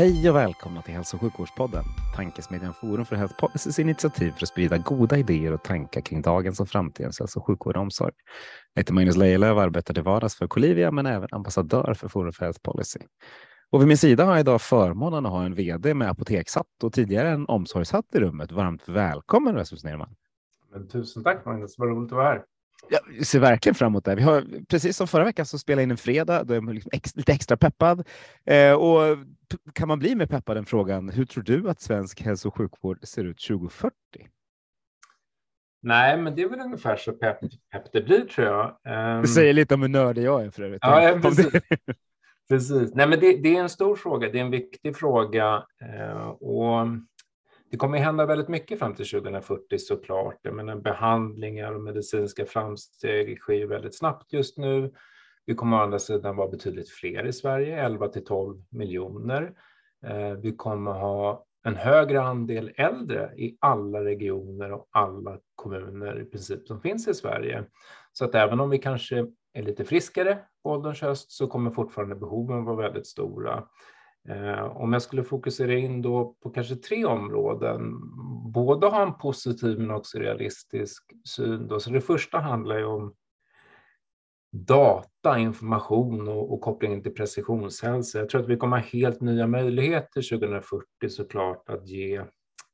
Hej och välkomna till Hälso och sjukvårdspodden, tankesmedjan Forum för Health Policys initiativ för att sprida goda idéer och tankar kring dagens och framtidens hälso och sjukvård och omsorg. Jag heter Magnus Lejelöw och arbetar till vardags för Colivia men även ambassadör för Forum för Health Policy. Och vid min sida har jag idag förmånen att ha en vd med apotekshatt och tidigare en omsorgshatt i rummet. Varmt välkommen Rasmus Nerman. Men tusen tack Magnus, vad roligt att vara här. Jag ser verkligen fram emot det. Vi har precis som förra veckan så spelade in en fredag. Då är man liksom ex, lite extra peppad. Eh, och kan man bli mer peppad än frågan? Hur tror du att svensk hälso och sjukvård ser ut 2040? Nej, men det är väl ungefär så pepp, pepp det blir tror jag. Um... Det säger lite om hur nördig jag är för övrigt. Ja, ja precis. precis. Nej, men det, det, är en stor fråga. Det är en viktig fråga eh, och det kommer att hända väldigt mycket fram till 2040 såklart. Jag menar, behandlingar och medicinska framsteg sker väldigt snabbt just nu. Vi kommer å andra sidan vara betydligt fler i Sverige, 11 till 12 miljoner. Eh, vi kommer ha en högre andel äldre i alla regioner och alla kommuner i princip som finns i Sverige. Så att även om vi kanske är lite friskare på ålderns höst så kommer fortfarande behoven vara väldigt stora. Eh, om jag skulle fokusera in då på kanske tre områden, både ha en positiv men också realistisk syn. Då. Så det första handlar ju om data, information och, och kopplingen till precisionshälsa. Jag tror att vi kommer ha helt nya möjligheter 2040 såklart att ge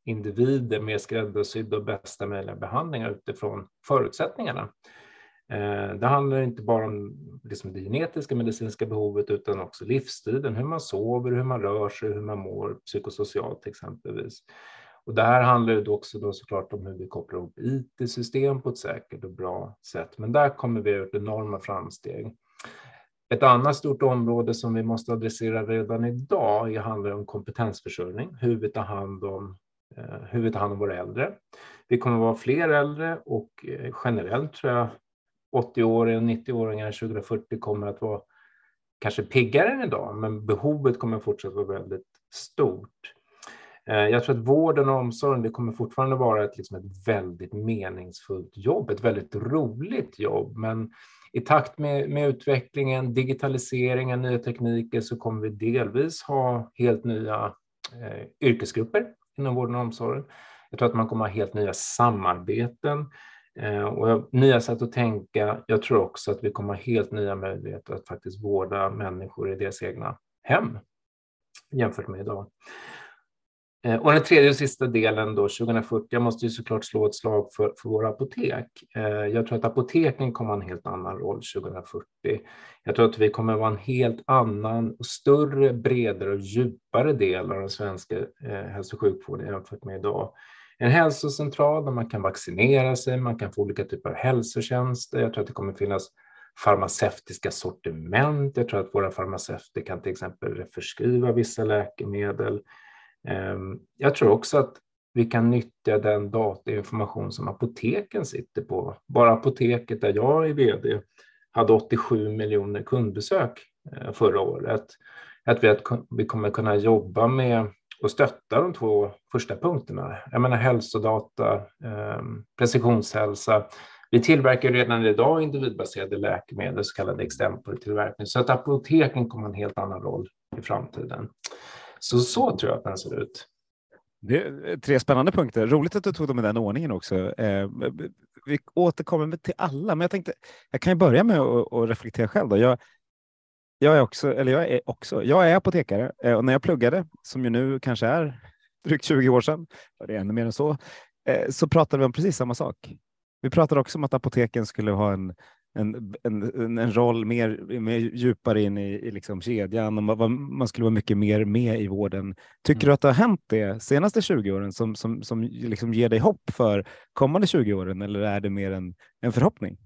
individer mer skräddarsydda och bästa möjliga behandlingar utifrån förutsättningarna. Eh, det handlar inte bara om liksom det genetiska medicinska behovet utan också livsstilen, hur man sover, hur man rör sig, hur man mår psykosocialt exempelvis. Och det här handlar ju också då såklart om hur vi kopplar ihop IT-system på ett säkert och bra sätt. Men där kommer vi ut enorma framsteg. Ett annat stort område som vi måste adressera redan idag handlar om kompetensförsörjning, hur vi tar hand om, eh, hur vi tar hand om våra äldre. Vi kommer att vara fler äldre och eh, generellt tror jag 80-åringar och 90-åringar 2040 kommer att vara kanske piggare än idag, men behovet kommer fortsatt vara väldigt stort. Eh, jag tror att vården och omsorgen det kommer fortfarande vara ett, liksom ett väldigt meningsfullt jobb, ett väldigt roligt jobb. Men i takt med, med utvecklingen, digitaliseringen, nya tekniker så kommer vi delvis ha helt nya eh, yrkesgrupper inom vården och omsorgen. Jag tror att man kommer ha helt nya samarbeten Eh, och nya sätt att tänka. Jag tror också att vi kommer ha helt nya möjligheter att faktiskt vårda människor i deras egna hem jämfört med idag. Eh, och den tredje och sista delen då, 2040, jag måste ju såklart slå ett slag för, för våra apotek. Eh, jag tror att apoteken kommer ha en helt annan roll 2040. Jag tror att vi kommer vara en helt annan större, bredare och djupare del av den svenska hälso och sjukvården jämfört med idag. En hälsocentral där man kan vaccinera sig, man kan få olika typer av hälsotjänster. Jag tror att det kommer finnas farmaceutiska sortiment. Jag tror att våra farmaceuter kan till exempel förskriva vissa läkemedel. Ehm, jag tror också att vi kan nyttja den datainformation som apoteken sitter på. Bara apoteket där jag är vd hade 87 miljoner kundbesök eh, förra året. Att vi, att vi kommer kunna jobba med och stötta de två första punkterna. Jag menar hälsodata, ehm, precisionshälsa. Vi tillverkar redan idag individbaserade läkemedel, så kallad extempore-tillverkning, så att apoteken kommer ha en helt annan roll i framtiden. Så så tror jag att den ser ut. Det är tre spännande punkter. Roligt att du tog dem i den ordningen också. Eh, vi återkommer till alla, men jag tänkte jag kan ju börja med att reflektera själv. Då. Jag, jag är också, eller jag är också, jag är apotekare eh, och när jag pluggade, som ju nu kanske är drygt 20 år sedan, och det är ännu mer än så, eh, så pratade vi om precis samma sak. Vi pratade också om att apoteken skulle ha en en, en, en roll mer, mer djupare in i, i liksom kedjan och man, man skulle vara mycket mer med i vården. Tycker mm. du att det har hänt det senaste 20 åren som, som, som liksom ger dig hopp för kommande 20 åren eller är det mer en, en förhoppning?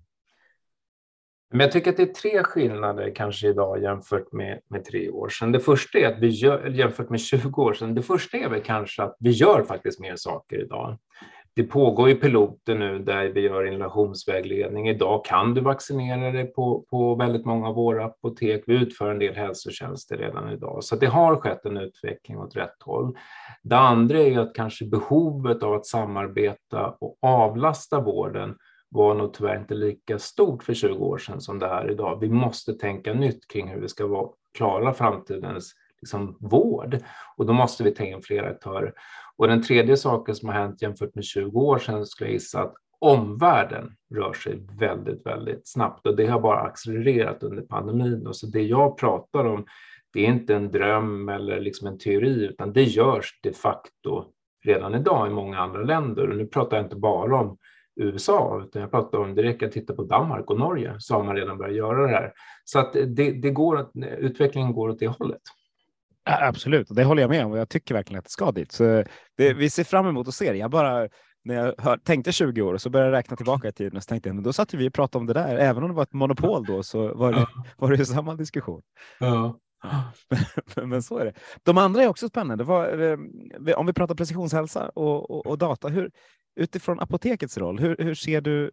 Men jag tycker att det är tre skillnader kanske idag jämfört med, med tre år sedan. Det första är att vi gör, jämfört med 20 år sedan, det första är väl kanske att vi gör faktiskt mer saker idag. Det pågår ju piloter nu där vi gör inhalationsvägledning. Idag kan du vaccinera dig på, på väldigt många av våra apotek. Vi utför en del hälsotjänster redan idag, så det har skett en utveckling åt rätt håll. Det andra är att kanske behovet av att samarbeta och avlasta vården var nog tyvärr inte lika stort för 20 år sedan som det är idag. Vi måste tänka nytt kring hur vi ska vara, klara framtidens liksom, vård och då måste vi ta in fler aktörer. Och den tredje saken som har hänt jämfört med 20 år sedan skulle jag gissa att omvärlden rör sig väldigt, väldigt snabbt och det har bara accelererat under pandemin. Och så det jag pratar om, det är inte en dröm eller liksom en teori, utan det görs de facto redan idag i många andra länder. Och nu pratar jag inte bara om USA, utan jag pratar om det räcker att titta på Danmark och Norge så har man redan börjat göra det här. Så att det, det går, utvecklingen går åt det hållet. Absolut, det håller jag med om och jag tycker verkligen att det ska dit. Så det, vi ser fram emot att se det. Jag bara när jag hör, tänkte 20 år och så började jag räkna tillbaka i tiden och så tänkte jag, men då satt vi och pratade om det där. Även om det var ett monopol då så var det, var det samma diskussion. Ja. men, men så är det. De andra är också spännande. Var, eh, om vi pratar precisionshälsa och, och, och, data, hur, utifrån apotekets roll, hur, hur ser du,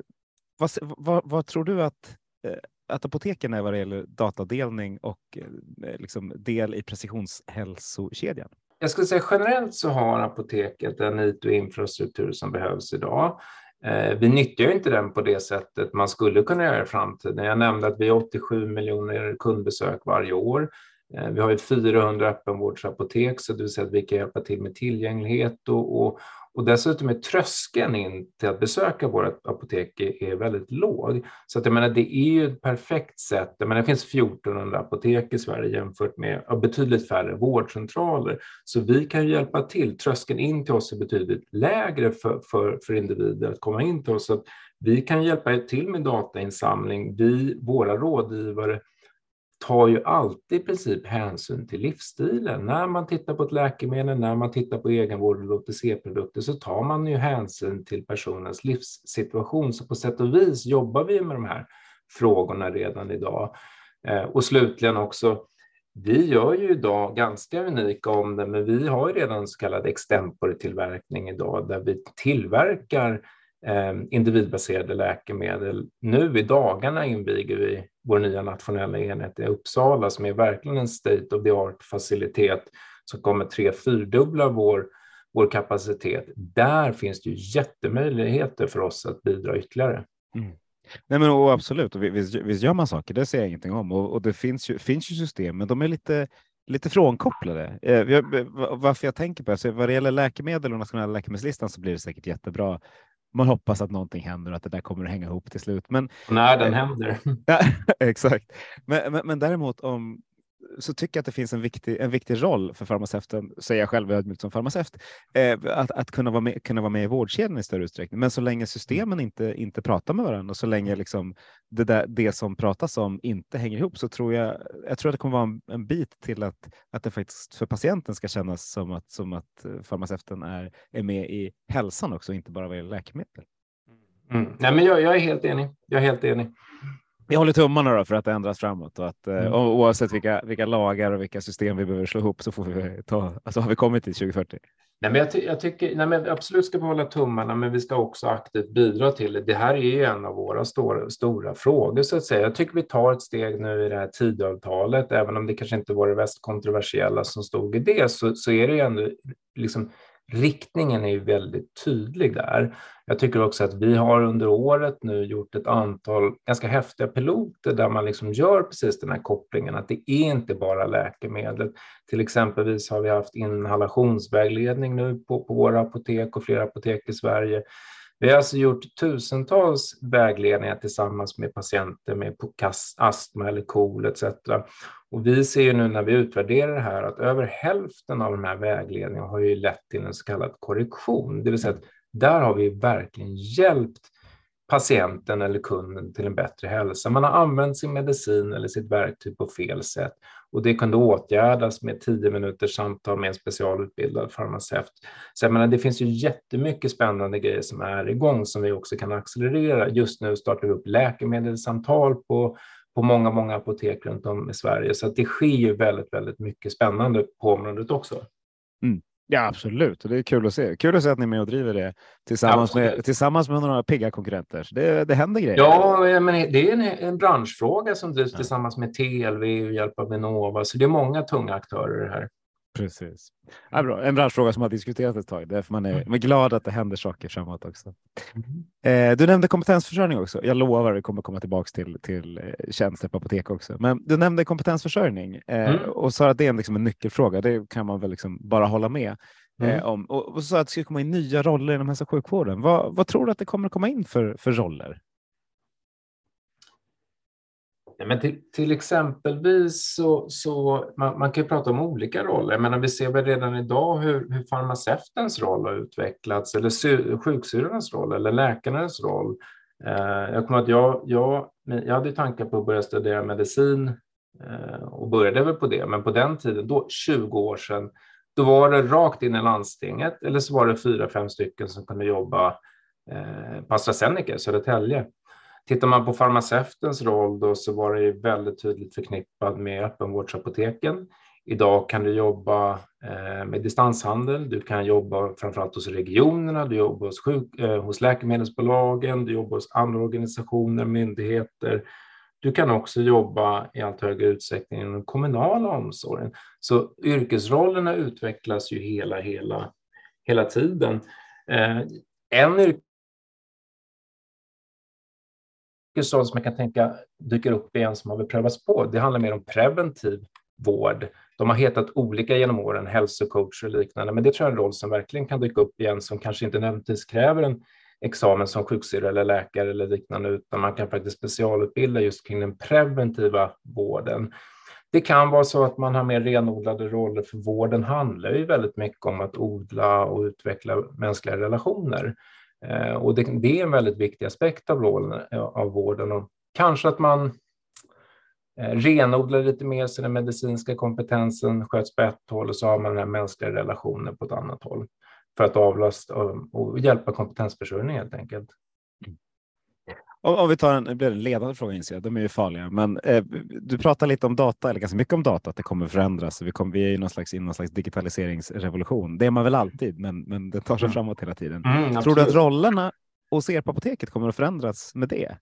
vad, vad, vad tror du att eh, att apoteken är vad det gäller datadelning och eh, liksom del i precisionshälsokedjan? Jag skulle säga generellt så har apoteket den IT och infrastruktur som behövs idag. Eh, vi nyttjar inte den på det sättet man skulle kunna göra i framtiden. Jag nämnde att vi har 87 miljoner kundbesök varje år. Eh, vi har ju 400 öppenvårdsapotek, så det vill säga att vi kan hjälpa till med tillgänglighet och, och, och dessutom är tröskeln in till att besöka vårt apotek är väldigt låg. Så att jag menar, det är ju ett perfekt sätt. Jag menar, det finns 1400 apotek i Sverige jämfört med betydligt färre vårdcentraler. Så vi kan hjälpa till. Tröskeln in till oss är betydligt lägre för, för, för individer att komma in till oss. Så att vi kan hjälpa till med datainsamling. Vi, våra rådgivare, tar ju alltid i princip hänsyn till livsstilen. När man tittar på ett läkemedel, när man tittar på egenvård och OTC-produkter så tar man ju hänsyn till personens livssituation. Så på sätt och vis jobbar vi med de här frågorna redan idag. Eh, och slutligen också, vi gör ju idag ganska unika om det, men vi har ju redan så kallad extempore-tillverkning idag där vi tillverkar eh, individbaserade läkemedel. Nu i dagarna inviger vi vår nya nationella enhet i Uppsala som är verkligen en state of the art facilitet som kommer tre fyrdubbla vår, vår kapacitet. Där finns det ju jättemöjligheter för oss att bidra ytterligare. Mm. Nej, men och absolut, och visst, visst gör man saker, det säger jag ingenting om. Och, och det finns ju, finns ju system, men de är lite, lite frånkopplade. Eh, varför jag tänker på det, alltså, vad det gäller läkemedel och nationella läkemedelslistan så blir det säkert jättebra man hoppas att någonting händer och att det där kommer att hänga ihop till slut. Men, när den eh, händer. Ja, exakt. Men, men, men, däremot om, så tycker jag att det finns en viktig, en viktig roll för farmaceuten, säger jag själv ödmjukt som farmaceut, eh, att, att kunna, vara med, kunna vara med i vårdkedjan i större utsträckning. Men så länge systemen inte, inte pratar med varandra och så länge liksom det, där, det som pratas om inte hänger ihop så tror jag, jag tror att det kommer vara en, en bit till att, att det faktiskt för patienten ska kännas som att, som att eh, farmaceuten är, är med i hälsan också, inte bara vad gäller läkemedel. Mm. Nej, men jag, jag, är helt enig. Jag är helt enig vi håller tummarna då för att det ändras framåt och att eh, mm. oavsett vilka, vilka lagar och vilka system vi behöver slå ihop så får vi ta, alltså har vi kommit till 2040. Nej, men jag, ty jag tycker nej, men absolut ska vi hålla tummarna, men vi ska också aktivt bidra till det. Det här är ju en av våra stora, stora frågor så att säga. Jag tycker vi tar ett steg nu i det här tidavtalet, även om det kanske inte var det mest kontroversiella som stod i det, så, så är det ju ändå liksom riktningen är ju väldigt tydlig där. Jag tycker också att vi har under året nu gjort ett antal ganska häftiga piloter där man liksom gör precis den här kopplingen att det är inte bara läkemedel. Till exempelvis har vi haft inhalationsvägledning nu på, på våra apotek och flera apotek i Sverige. Vi har alltså gjort tusentals vägledningar tillsammans med patienter med astma eller KOL etc. Och vi ser ju nu när vi utvärderar det här att över hälften av de här vägledningarna har ju lett till en så kallad korrektion, det vill säga att där har vi verkligen hjälpt patienten eller kunden till en bättre hälsa. Man har använt sin medicin eller sitt verktyg på fel sätt och det kunde åtgärdas med tio minuters samtal med en specialutbildad farmaceut. Så jag menar, det finns ju jättemycket spännande grejer som är igång som vi också kan accelerera. Just nu startar vi upp läkemedelssamtal på på många, många apotek runt om i Sverige. Så det sker ju väldigt, väldigt mycket spännande på området också. Mm. Ja, absolut. Det är kul att se. Kul att se att ni är med och driver det tillsammans, med, tillsammans med några pigga konkurrenter. Det, det händer grejer. Ja, men det är en, en branschfråga som drivs ja. tillsammans med TLV och hjälp av Vinnova. Så det är många tunga aktörer här. Precis. Ja, bra. En branschfråga som har diskuterats ett tag. Därför man är, man är glad att det händer saker framåt också. Mm. Eh, du nämnde kompetensförsörjning också. Jag lovar att vi kommer komma tillbaka till, till eh, tjänster på apotek också. Men du nämnde kompetensförsörjning eh, mm. och sa att det är en, liksom en nyckelfråga. Det kan man väl liksom bara hålla med eh, mm. om. Och, och sa att det ska komma in nya roller inom hälso och sjukvården. Vad, vad tror du att det kommer komma in för, för roller? Men till, till exempelvis så, så man, man, kan ju prata om olika roller. Jag menar, vi ser väl redan idag hur, hur farmaceutens roll har utvecklats eller sjuksyrrornas roll eller läkarnas roll. Eh, jag kommer att jag, jag, jag hade tankar på att börja studera medicin eh, och började väl på det, men på den tiden, då 20 år sedan, då var det rakt in i landstinget eller så var det fyra, fem stycken som kunde jobba eh, på AstraZeneca, i Södertälje. Tittar man på farmaceutens roll då så var det väldigt tydligt förknippat med öppenvårdsapoteken. Idag kan du jobba eh, med distanshandel, du kan jobba framförallt hos regionerna, du jobbar hos, sjuk, eh, hos läkemedelsbolagen, du jobbar hos andra organisationer, myndigheter. Du kan också jobba i allt högre utsträckning inom den kommunala omsorgen. Så yrkesrollerna utvecklas ju hela, hela, hela tiden. Eh, mycket sånt som jag kan tänka dyker upp igen som har prövats på. Det handlar mer om preventiv vård. De har hetat olika genom åren, hälsocoach och liknande, men det tror jag är en roll som verkligen kan dyka upp igen som kanske inte nödvändigtvis kräver en examen som sjuksyrra eller läkare eller liknande, utan man kan faktiskt specialutbilda just kring den preventiva vården. Det kan vara så att man har mer renodlade roller, för vården handlar ju väldigt mycket om att odla och utveckla mänskliga relationer. Eh, och det, det, är en väldigt viktig aspekt av, rollen, eh, av vården. Och kanske att man eh, renodlar lite mer så den medicinska kompetensen sköts på ett håll och så har man den här mänskliga relationen på ett annat håll för att avlasta och hjälpa kompetensförsörjning helt enkelt. Om, vi tar en, det blir en ledande fråga inser jag, de är ju farliga, men eh, du pratar lite om data, eller ganska mycket om data, att det kommer förändras. Vi, kommer, vi är i någon slags, i någon slags digitaliseringsrevolution. Det är man väl alltid, men, men det tar sig mm. framåt hela tiden. Mm, Tror du att rollerna hos er på apoteket kommer att förändras med det?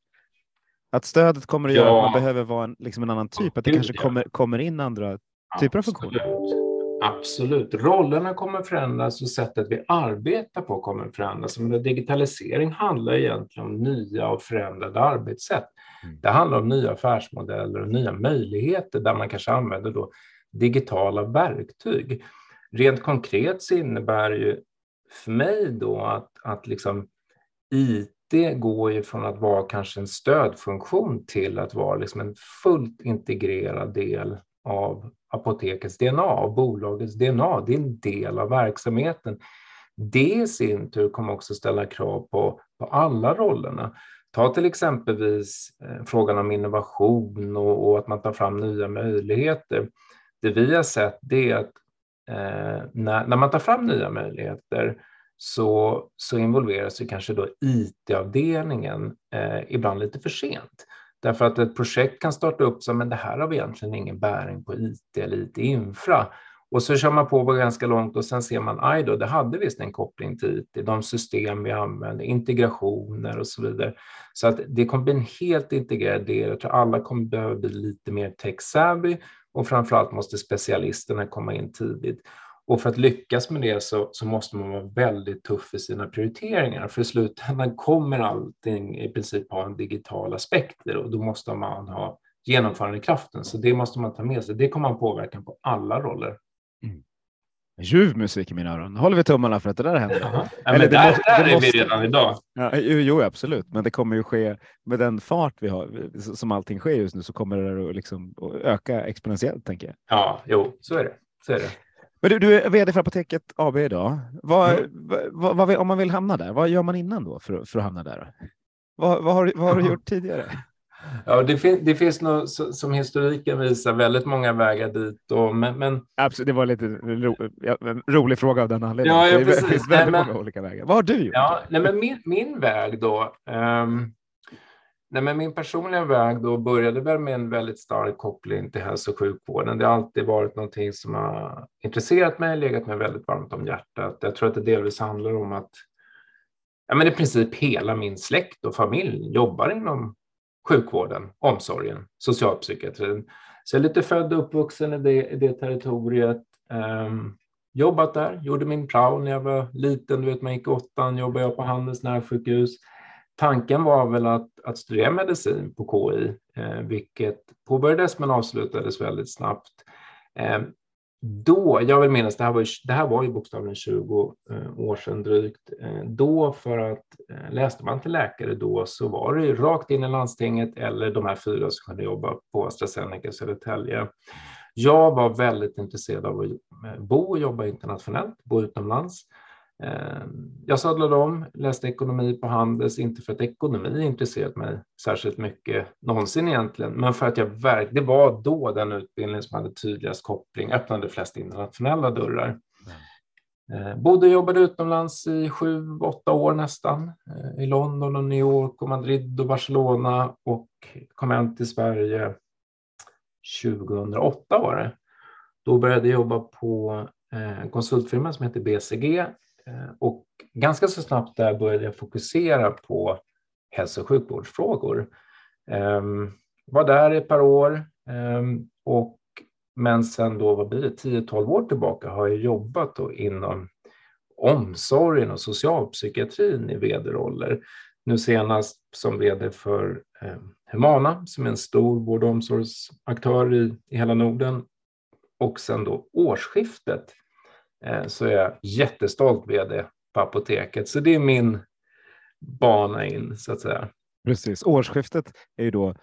Att stödet kommer att ja. göra att man behöver vara en, liksom en annan typ, att det kanske kommer, kommer in andra typer av funktioner? Absolut. Rollerna kommer förändras och sättet vi arbetar på kommer förändras. Men digitalisering handlar egentligen om nya och förändrade arbetssätt. Mm. Det handlar om nya affärsmodeller och nya möjligheter där man kanske använder då digitala verktyg. Rent konkret så innebär ju för mig då att, att liksom IT går ju från att vara kanske en stödfunktion till att vara liksom en fullt integrerad del av apotekets DNA, av bolagets DNA. Det är en del av verksamheten. Det i sin tur kommer också ställa krav på, på alla rollerna. Ta till exempelvis eh, frågan om innovation och, och, att man tar fram nya möjligheter. Det vi har sett det är att eh, när, när man tar fram nya möjligheter så, så involveras ju kanske då IT-avdelningen eh, ibland lite för sent. Därför att ett projekt kan starta upp som, men det här har vi egentligen ingen bäring på IT eller IT-infra. Och så kör man på ganska långt och sen ser man, aj då, det hade visst en koppling till IT, de system vi använder, integrationer och så vidare. Så att det kommer bli en helt integrerad del. Jag tror alla kommer behöva bli lite mer tech-savvy och framförallt måste specialisterna komma in tidigt. Och för att lyckas med det så, så, måste man vara väldigt tuff i sina prioriteringar. För i slutändan kommer allting i princip ha en digital aspekt och då måste man ha genomförandekraften. Så det måste man ta med sig. Det kommer ha påverkan på alla roller. Mm. Ljuv musik i mina öron. håller vi tummarna för att det där händer. Ja, Eller det där, måste, där är måste... vi redan idag. Ja, jo, absolut, men det kommer ju ske med den fart vi har som allting sker just nu så kommer det att liksom öka exponentiellt tänker jag. Ja, jo, så är det. Så är det. Men du, du är vd för Apoteket AB idag. Vad, mm. vad, vad, om man vill hamna där, vad gör man innan då för, för att hamna där? Vad, vad, har, har du gjort tidigare? Ja, det, fin det finns nog, som historiken visar, väldigt många vägar dit. Och, men, men... Absolut, det var lite ro, en rolig fråga av den anledningen. Ja, ja, det precis. finns väldigt nej, men, många olika vägar. Vad har du gjort? Ja, nej, men min, min väg då, um, nej, men min personliga väg då började väl med en väldigt stark koppling till hälso och sjukvården. Det har alltid varit någonting som har intresserat mig, legat mig väldigt varmt om hjärtat. Jag tror att det delvis handlar om att ja, men i princip hela min släkt och familj jobbar inom sjukvården, omsorgen, socialpsykiatrin. Så jag är lite född och uppvuxen i det, i det territoriet. Um, jobbat där, gjorde min prao när jag var liten, du vet man gick åttan, jobbade jag på Handels närsjukhus. Tanken var väl att, att studera medicin på KI, eh, vilket påbörjades men avslutades väldigt snabbt. Eh, då, jag vill minnas, det här var ju, det här var ju bokstavligen 20 eh, år sedan drygt, eh, då för att eh, läste man till läkare då så var det ju rakt in i landstinget eller de här fyra som kunde jobba på AstraZeneca Södertälje. Jag var väldigt intresserad av att eh, bo och jobba internationellt, bo utomlands. Jag sadlade om, läste ekonomi på Handels, inte för att ekonomi intresserat mig särskilt mycket någonsin egentligen, men för att jag verkligen, det var då den utbildning som hade tydligast koppling, öppnade flest internationella dörrar. Mm. Bodde och jobbade utomlands i sju, åtta år nästan, i London och New York och Madrid och Barcelona och kom hem till Sverige 2008 var det. Då började jag jobba på en konsultfirma som heter BCG Eh, Eh, och ganska så snabbt där började jag fokusera på hälso och sjukvårdsfrågor. Ehm, var där ett par år ehm, och men sen då, vad blir det, 10-12 år tillbaka har jag jobbat då inom omsorgen och socialpsykiatrin i vd-roller. Nu senast som vd för ehm, Humana som är en stor vård och omsorgsaktör i, i hela Norden. Och sen då årsskiftet så är jag jättestolt vd på apoteket. Så det är min bana in så att säga. Precis. Årsskiftet är ju då eh,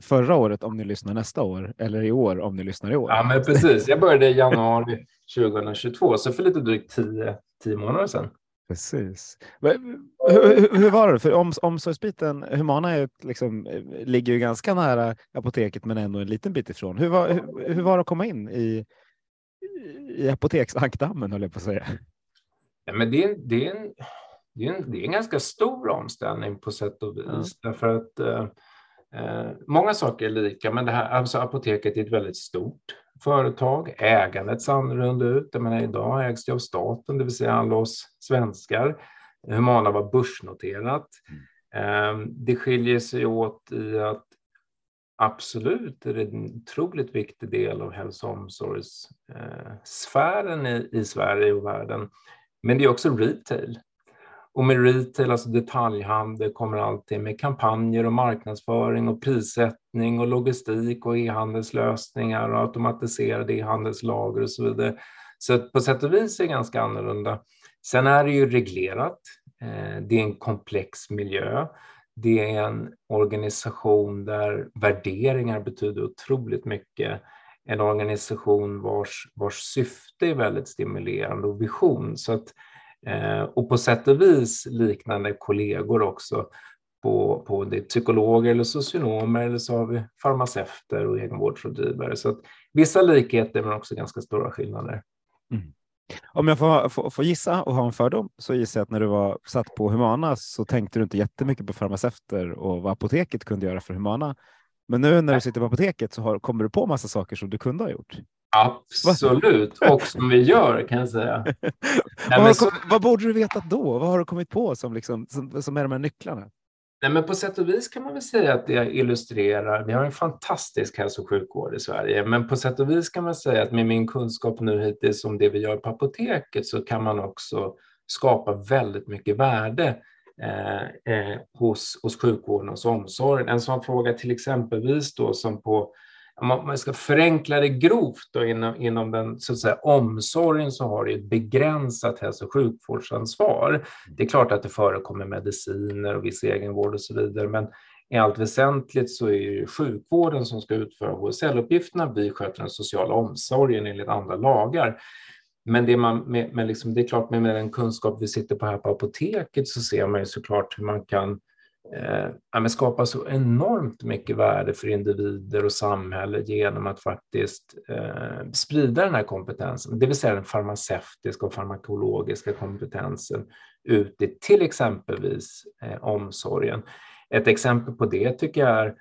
förra året om ni lyssnar nästa år eller i år om ni lyssnar i år. Ja, men precis. Jag började i januari 2022, så för lite drygt tio, tio månader sedan. Precis. Hur, hur var det? För om, omsorgsbiten, Humana är liksom, eh, ligger ju ganska nära apoteket men ändå en liten bit ifrån. Hur var, hur, hur var det att komma in i, i apoteksankdammen, höll jag på att säga. Ja, men det, är, det, är en, det, är en, det är en ganska stor omställning på sätt och vis. Mm. Därför att eh, eh, många saker är lika, men det här, alltså apoteket är ett väldigt stort företag. Ägandet ser annorlunda ut. Jag menar, idag ägs det av staten, det vill säga alla oss svenskar. Humana var börsnoterat. Mm. Eh, det skiljer sig åt i att absolut är det en otroligt viktig del av hälso och omsorgssfären i, i Sverige och världen. Men det är också retail. Och med retail, alltså detaljhandel, kommer alltid med kampanjer och marknadsföring och prissättning och logistik och e-handelslösningar och automatiserade e-handelslager och så vidare. Så på sätt och vis är det ganska annorlunda. Sen är det ju reglerat. Eh, det är en komplex miljö. Det är en organisation där värderingar betyder otroligt mycket. En organisation vars, vars syfte är väldigt stimulerande och vision. Så att, eh, och på sätt och vis liknande kollegor också. På, på det psykologer eller socionomer eller så har vi farmaceuter och egenvårdsrådgivare. Så att vissa likheter men också ganska stora skillnader. Mm. Om jag får, får, får, gissa och ha en fördom så gissar jag att när du var satt på Humana så tänkte du inte jättemycket på farmaceuter och vad apoteket kunde göra för Humana. Men nu när du sitter på apoteket så har, kommer du på massa saker som du kunde ha gjort. Absolut, och som vi gör kan jag säga. Nej, vad, så... vad borde du vetat då? Vad har du kommit på som, liksom, som, som är de här nycklarna? Nej, men på sätt och vis kan man väl säga att det illustrerar, vi har en fantastisk hälso och sjukvård i Sverige, men på sätt och vis kan man säga att med min kunskap nu hittills om det vi gör på apoteket så kan man också skapa väldigt mycket värde eh, eh, hos, hos sjukvården och omsorgen. En sån fråga till exempelvis då som på om man ska förenkla det grovt då, inom, inom den så att säga, omsorgen så har det ett begränsat hälso och sjukvårdsansvar. Det är klart att det förekommer mediciner och viss egenvård och så vidare, men i allt väsentligt så är det sjukvården som ska utföra HSL-uppgifterna. Vi sköter den sociala omsorgen enligt andra lagar. Men det, man, med, med liksom, det är klart, med, med den kunskap vi sitter på här på apoteket så ser man ju såklart hur man kan eh, skapar så enormt mycket värde för individer och samhälle genom att faktiskt eh, sprida den här kompetensen, det vill säga den farmaceutiska och farmakologiska kompetensen ut i till exempelvis eh, omsorgen. Ett exempel på det tycker jag är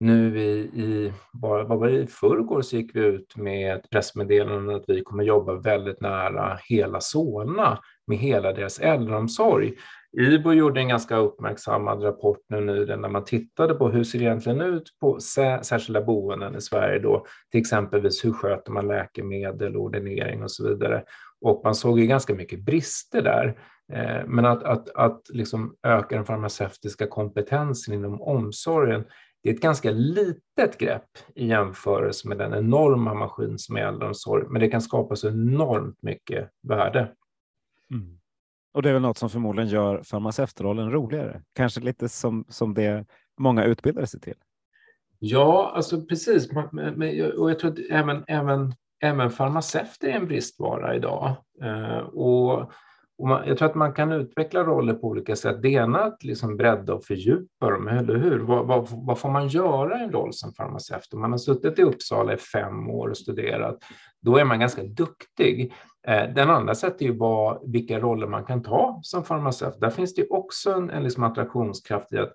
nu i, i vad var det, i förrgår så gick vi ut med ett pressmeddelande att vi kommer jobba väldigt nära hela Solna med hela deras äldreomsorg. IBO gjorde en ganska uppmärksammad rapport nu nyligen när man tittade på hur ser det egentligen ut på särskilda boenden i Sverige då, till exempelvis hur sköter man läkemedel, ordinering och så vidare. Och man såg ju ganska mycket brister där. Eh, men att, att, att liksom öka den farmaceutiska kompetensen inom omsorgen, det är ett ganska litet grepp i jämförelse med den enorma maskin som är äldreomsorg, men det kan skapa så enormt mycket värde. Mm. Och det är väl något som förmodligen gör farmaceutrollen roligare, kanske lite som, som det många utbildar sig till. Ja, alltså precis. Och jag tror att även, även, även farmaceuter är en bristvara idag. Eh, och och man, jag tror att man kan utveckla roller på olika sätt. Det ena är att liksom bredda och fördjupa dem, eller hur? Vad, vad, vad får man göra i en roll som farmaceut? Om man har suttit i Uppsala i fem år och studerat, då är man ganska duktig. Eh, den andra sättet är ju vad, vilka roller man kan ta som farmaceut. Där finns det också en, en liksom attraktionskraft i att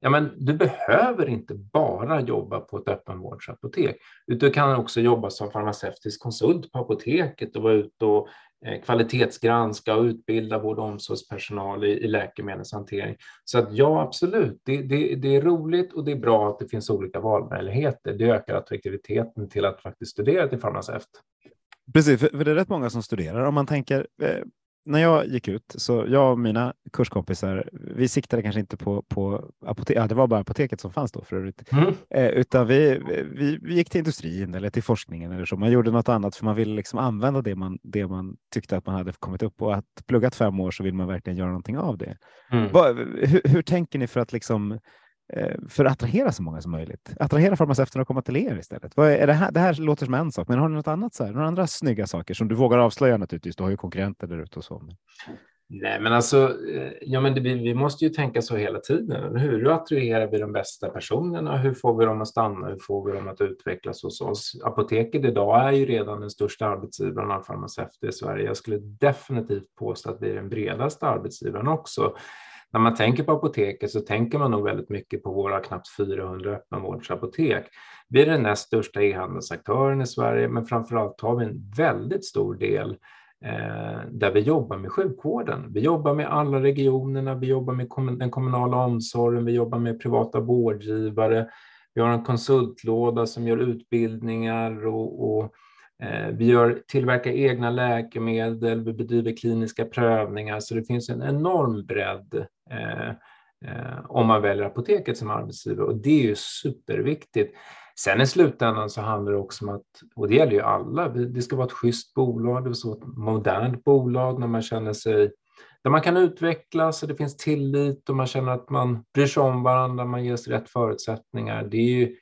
ja, men du behöver inte bara jobba på ett öppenvårdsapotek, utan du kan också jobba som farmaceutisk konsult på apoteket och vara ute och eh, kvalitetsgranska och utbilda vård och omsorgspersonal i, i läkemedelshantering. Så att ja, absolut, det, det, det, är roligt och det är bra att det finns olika valmöjligheter. Det ökar attraktiviteten till att faktiskt studera till farmaceut. Precis, för, för det är rätt många som studerar. Om man tänker, eh, när jag gick ut, så jag och mina kurskompisar, vi siktade kanske inte på, på apotek, ja, det var bara apoteket som fanns då för övrigt, mm. eh, utan vi, vi, vi, gick till industrin eller till forskningen eller så. Man gjorde något annat för man ville liksom använda det man, det man tyckte att man hade kommit upp och att pluggat fem år så vill man verkligen göra någonting av det. Mm. Vad, hur, hur, tänker ni för att liksom Eh, för att attrahera så många som möjligt. Attrahera farmaceuterna att komma till er istället. Vad är det, här, det här låter som en sak, men har ni något annat? Så här, några andra snygga saker som du vågar avslöja naturligtvis? Du har ju konkurrenter där ute och så. Nej, men alltså, eh, ja, men det, vi måste ju tänka så hela tiden. Hur attraherar vi de bästa personerna? Hur får vi dem att stanna? Hur får vi dem att utvecklas hos oss? Apoteket idag är ju redan den största arbetsgivaren av farmaceuter i Sverige. Jag skulle definitivt påstå att vi är den bredaste arbetsgivaren också när man tänker på apoteket så tänker man nog väldigt mycket på våra knappt 400 öppenvårdsapotek. Vi är den näst största e-handelsaktören i Sverige, men framför allt har vi en väldigt stor del eh, där vi jobbar med sjukvården. Vi jobbar med alla regionerna, vi jobbar med kom den kommunala omsorgen, vi jobbar med privata vårdgivare. Vi har en konsultlåda som gör utbildningar och, och Eh, vi gör, tillverkar egna läkemedel, vi bedriver kliniska prövningar, så det finns en enorm bredd eh, eh, om man väljer apoteket som arbetsgivare och det är ju superviktigt. Sen i slutändan så handlar det också om att, och det gäller ju alla, det ska vara ett schysst bolag, det ska vara ett modernt bolag när man känner sig där man kan utvecklas och det finns tillit och man känner att man bryr sig om varandra, man ges rätt förutsättningar. Det är ju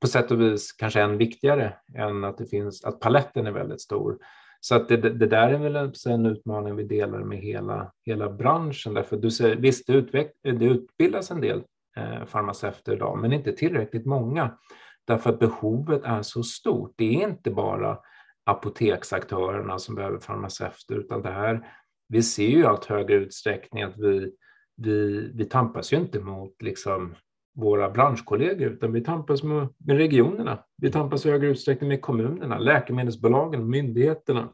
på sätt och vis kanske än viktigare än att det finns att paletten är väldigt stor. Så att det, det där är väl en utmaning vi delar med hela, hela branschen. Därför du säger, visst, det, utveck, det utbildas en del eh, farmaceuter idag, men inte tillräckligt många. Därför att behovet är så stort. Det är inte bara apoteksaktörerna som behöver farmaceuter, utan det här, vi ser ju i allt högre utsträckning att vi, vi, vi tampas ju inte mot liksom våra branschkollegor, utan vi tampas med, med regionerna. Vi tampas i högre utsträckning med kommunerna, läkemedelsbolagen, myndigheterna.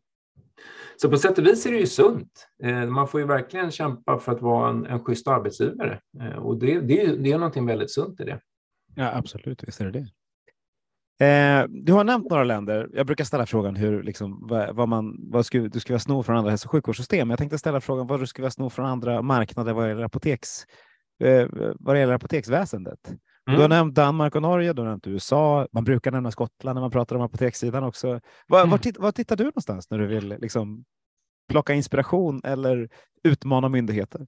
Så på sätt och vis är det ju sunt. Eh, man får ju verkligen kämpa för att vara en, en schysst arbetsgivare eh, och det, det, det är någonting väldigt sunt i det. Ja, absolut, visst är det det. Eh, du har nämnt några länder. Jag brukar ställa frågan hur, liksom, vad, vad, man, vad skulle, du skulle sno från andra hälso och sjukvårdssystem. Jag tänkte ställa frågan vad du skulle sno från andra marknader vad gäller apoteks eh, vad det gäller apoteksväsendet. Mm. Du har mm. nämnt Danmark och Norge, du har nämnt USA. Man brukar nämna Skottland när man pratar om apotekssidan också. Var, mm. var, titt, var tittar du någonstans när du vill liksom, plocka inspiration eller utmana myndigheter?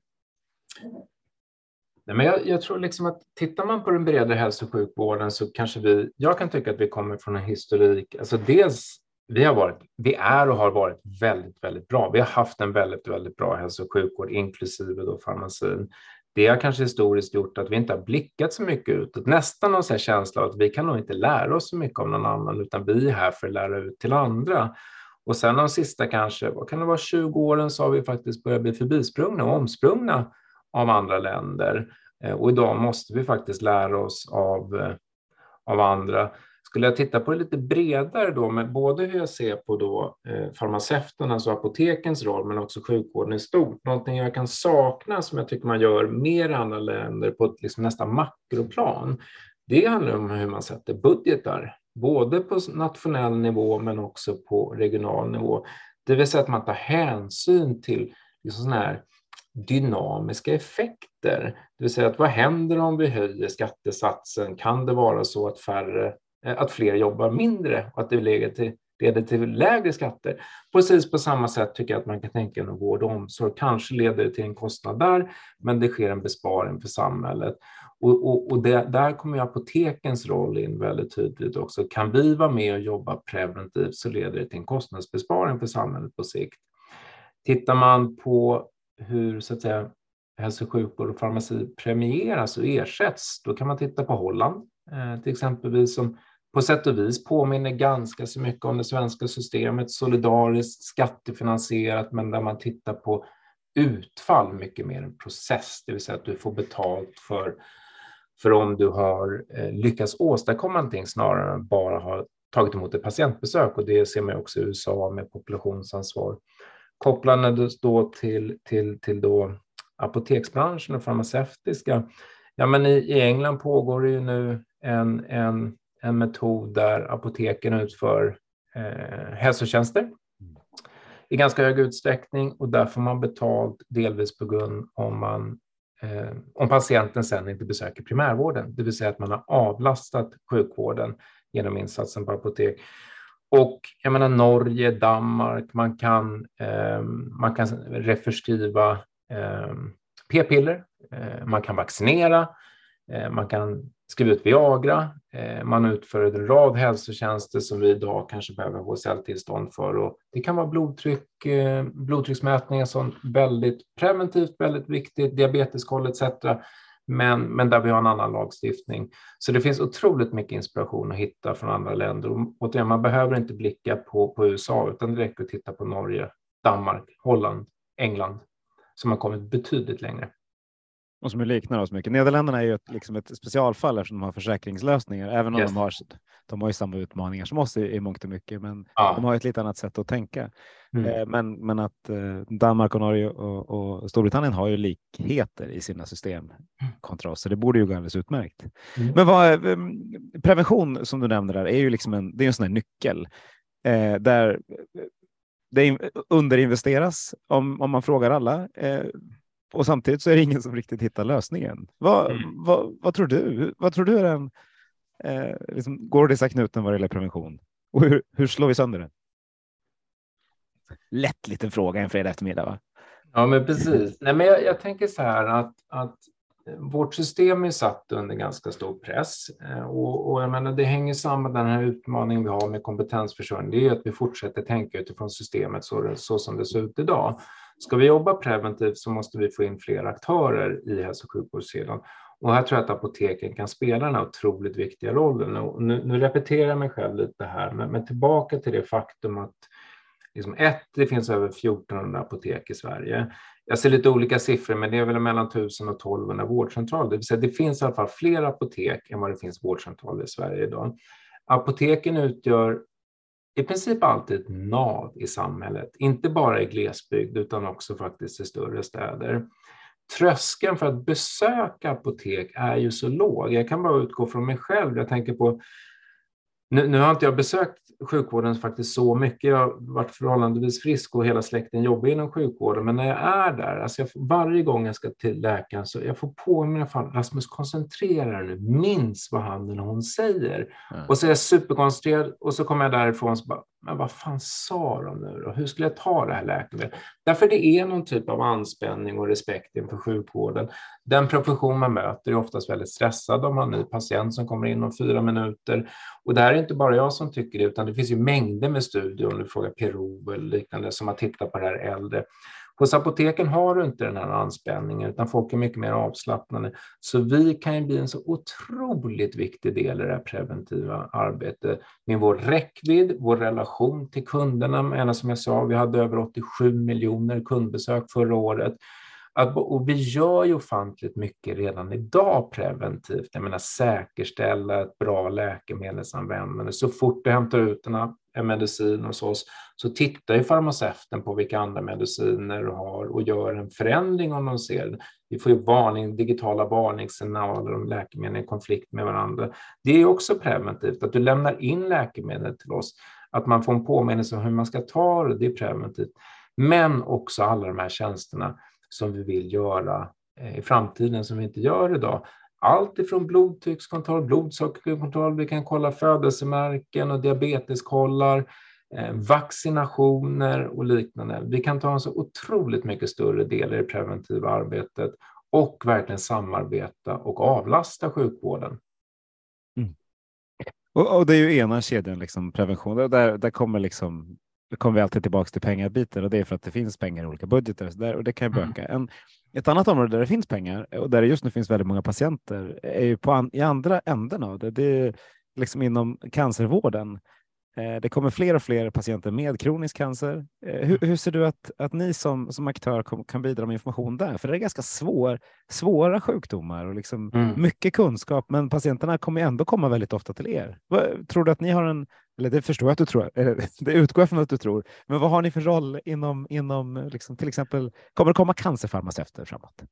Nej, men jag, jag, tror liksom att tittar man på den bredare hälso och sjukvården så kanske vi, jag kan tycka att vi kommer från en historik, alltså dels vi har varit, vi är och har varit väldigt, väldigt bra. Vi har haft en väldigt, väldigt bra hälso och sjukvård, inklusive då farmacin det har kanske historiskt gjort att vi inte har blickat så mycket utåt. Nästan någon sån känsla av att vi kan nog inte lära oss så mycket av någon annan, utan vi är här för att lära ut till andra. Och sen de sista kanske, vad kan det vara, 20 åren så har vi faktiskt börjat bli förbisprungna och omsprungna av andra länder. Eh, och idag måste vi faktiskt lära oss av, eh, av andra. Skulle jag titta på det lite bredare då, med både hur jag ser på då, eh, farmaceuternas alltså och apotekens roll, men också sjukvården i stort, någonting jag kan sakna som jag tycker man gör mer i andra länder på ett liksom nästan makroplan, det handlar om hur man sätter budgetar, både på nationell nivå men också på regional nivå. Det vill säga att man tar hänsyn till liksom såna här dynamiska effekter. Det vill säga att vad händer om vi höjer skattesatsen? Kan det vara så att färre Eh, att fler jobbar mindre och att det leder till, leder till lägre skatter. Precis på samma sätt tycker jag att man kan tänka inom vård och omsorg. Kanske leder det till en kostnad där, men det sker en besparing för samhället. Och, och, och det, där kommer apotekens roll in väldigt tydligt också. Kan vi vara med och jobba preventivt så leder det till en kostnadsbesparing för samhället på sikt. Tittar man på hur så att säga, hälso och sjukvård och farmaci premieras och ersätts, då kan man titta på Holland eh, till exempelvis som på sätt och vis påminner ganska så mycket om det svenska systemet, solidariskt, skattefinansierat, men där man tittar på utfall mycket mer än process, det vill säga att du får betalt för, för om du har eh, lyckats åstadkomma någonting snarare än bara ha tagit emot ett patientbesök och det ser man också i USA med populationsansvar. Kopplande då till, till, till då apoteksbranschen och farmaceutiska, ja men i, i England pågår det ju nu en, en en metod där apoteken utför eh, hälsotjänster. I ganska hög utsträckning och där får man betalt delvis på grund om man eh, om patienten sen inte besöker primärvården, det vill säga att man har avlastat sjukvården genom insatsen på apotek. Och jag menar Norge, Danmark, man kan, eh, man kan reförskriva eh, p-piller, eh, man kan vaccinera, eh, man kan skriva ut Viagra. Eh, man utför en rad hälsotjänster som vi idag kanske behöver HSL-tillstånd för. Och det kan vara blodtryck, eh, blodtrycksmätningar som väldigt preventivt, väldigt viktigt, diabeteskoll etc. Men, men där vi har en annan lagstiftning. Så det finns otroligt mycket inspiration att hitta från andra länder. Och återigen, man behöver inte blicka på, på USA, utan det räcker att titta på Norge, Danmark, Holland, England, som har kommit betydligt längre och som liknar oss mycket. Nederländerna är ju ett, liksom ett specialfall eftersom de har försäkringslösningar, även om yes. de har de har ju samma utmaningar som oss i, i mångt och mycket, men ja. de har ett lite annat sätt att tänka. Mm. Eh, men, men att eh, Danmark och Norge och, och, Storbritannien har ju likheter i sina system mm. kontra oss, så det borde ju gå alldeles utmärkt. Mm. Men vad, eh, prevention som du nämnde där är ju liksom en, det är en sån här nyckel eh, där det underinvesteras om, om man frågar alla. Eh, och samtidigt så är det ingen som riktigt hittar lösningen. Vad, mm. vad, vad tror du? Vad tror du är den eh, liksom, gordiska knuten vad det gäller prevention? Och hur, hur slår vi sönder den? Lätt liten fråga en fredag eftermiddag. Va? Ja, men precis. Nej, men jag, jag tänker så här att, att vårt system är satt under ganska stor press eh, och, och jag menar, det hänger samman med den här utmaningen vi har med kompetensförsörjning. Det är att vi fortsätter tänka utifrån systemet så, så som det ser ut idag. Ska vi jobba preventivt så måste vi få in fler aktörer i hälso och sjukvårdssidan. Och här tror jag att apoteken kan spela den här otroligt viktiga rollen. Och nu, nu repeterar jag mig själv lite här, men, men tillbaka till det faktum att liksom ett, det finns över 1400 apotek i Sverige. Jag ser lite olika siffror, men det är väl mellan 1000 och 1200 vårdcentraler. Det vill säga det finns i alla fall fler apotek än vad det finns vårdcentraler i Sverige idag. Apoteken utgör i princip alltid ett nav i samhället, inte bara i glesbygd utan också faktiskt i större städer. Tröskeln för att besöka apotek är ju så låg. Jag kan bara utgå från mig själv. Jag tänker på nu, nu, har inte jag besökt sjukvården faktiskt så mycket. Jag har varit förhållandevis frisk och hela släkten jobbar inom sjukvården. Men när jag är där, alltså jag, varje gång jag ska till läkaren så jag får påminna fan, Rasmus koncentrera dig nu, minns vad han eller hon säger. Mm. Och så är jag superkoncentrerad och så kommer jag därifrån och så bara, men vad fan sa de nu då? Hur skulle jag ta det här läkemedlet? Därför det är någon typ av anspänning och respekt inför sjukvården. Den profession man möter är oftast väldigt stressad om man har en ny patient som kommer in om fyra minuter. Och det här är inte bara jag som tycker det, utan det finns ju mängder med studier, om du frågar PRO eller liknande, som har tittat på det här äldre. Hos apoteken har du inte den här anspänningen, utan folk är mycket mer avslappnade. Så vi kan ju bli en så otroligt viktig del i det här preventiva arbetet med vår räckvidd, vår relation till kunderna. Men som jag sa, vi hade över 87 miljoner kundbesök förra året. Att, och vi gör ju ofantligt mycket redan idag preventivt. Jag menar säkerställa ett bra läkemedelsanvändande. Så fort du hämtar ut en, en medicin hos oss så tittar ju farmaceuten på vilka andra mediciner du har och gör en förändring om de ser det. Vi får ju varning, digitala varningssignaler om läkemedel i konflikt med varandra. Det är också preventivt, att du lämnar in läkemedel till oss. Att man får en påminnelse om hur man ska ta det, det är preventivt. Men också alla de här tjänsterna som vi vill göra eh, i framtiden som vi inte gör idag. Allt ifrån blodtryckskontroll, blodsockerkontroll, vi kan kolla födelsemärken och diabeteskollar, eh, vaccinationer och liknande. Vi kan ta en så otroligt mycket större del i det preventiva arbetet och verkligen samarbeta och avlasta sjukvården. Mm. Och, och, det är ju ena kedjan, liksom, prevention. Där, där kommer liksom då kommer vi alltid tillbaka till pengabiten och det är för att det finns pengar i olika budgetar och, så där, och det kan ju böka. Mm. En, ett annat område där det finns pengar och där det just nu finns väldigt många patienter är ju på an, i andra änden av det. Det är liksom inom cancervården. Eh, det kommer fler och fler patienter med kronisk cancer. Eh, hur, hur, ser du att, att ni som, som aktör kom, kan bidra med information där? För det är ganska svår, svåra sjukdomar och liksom mm. mycket kunskap, men patienterna kommer ändå komma väldigt ofta till er. Tror du att ni har en eller det förstår jag att du tror, det utgår jag från att du tror. Men vad har ni för roll inom, inom liksom, till exempel, kommer det komma cancerfarmaceuter framåt?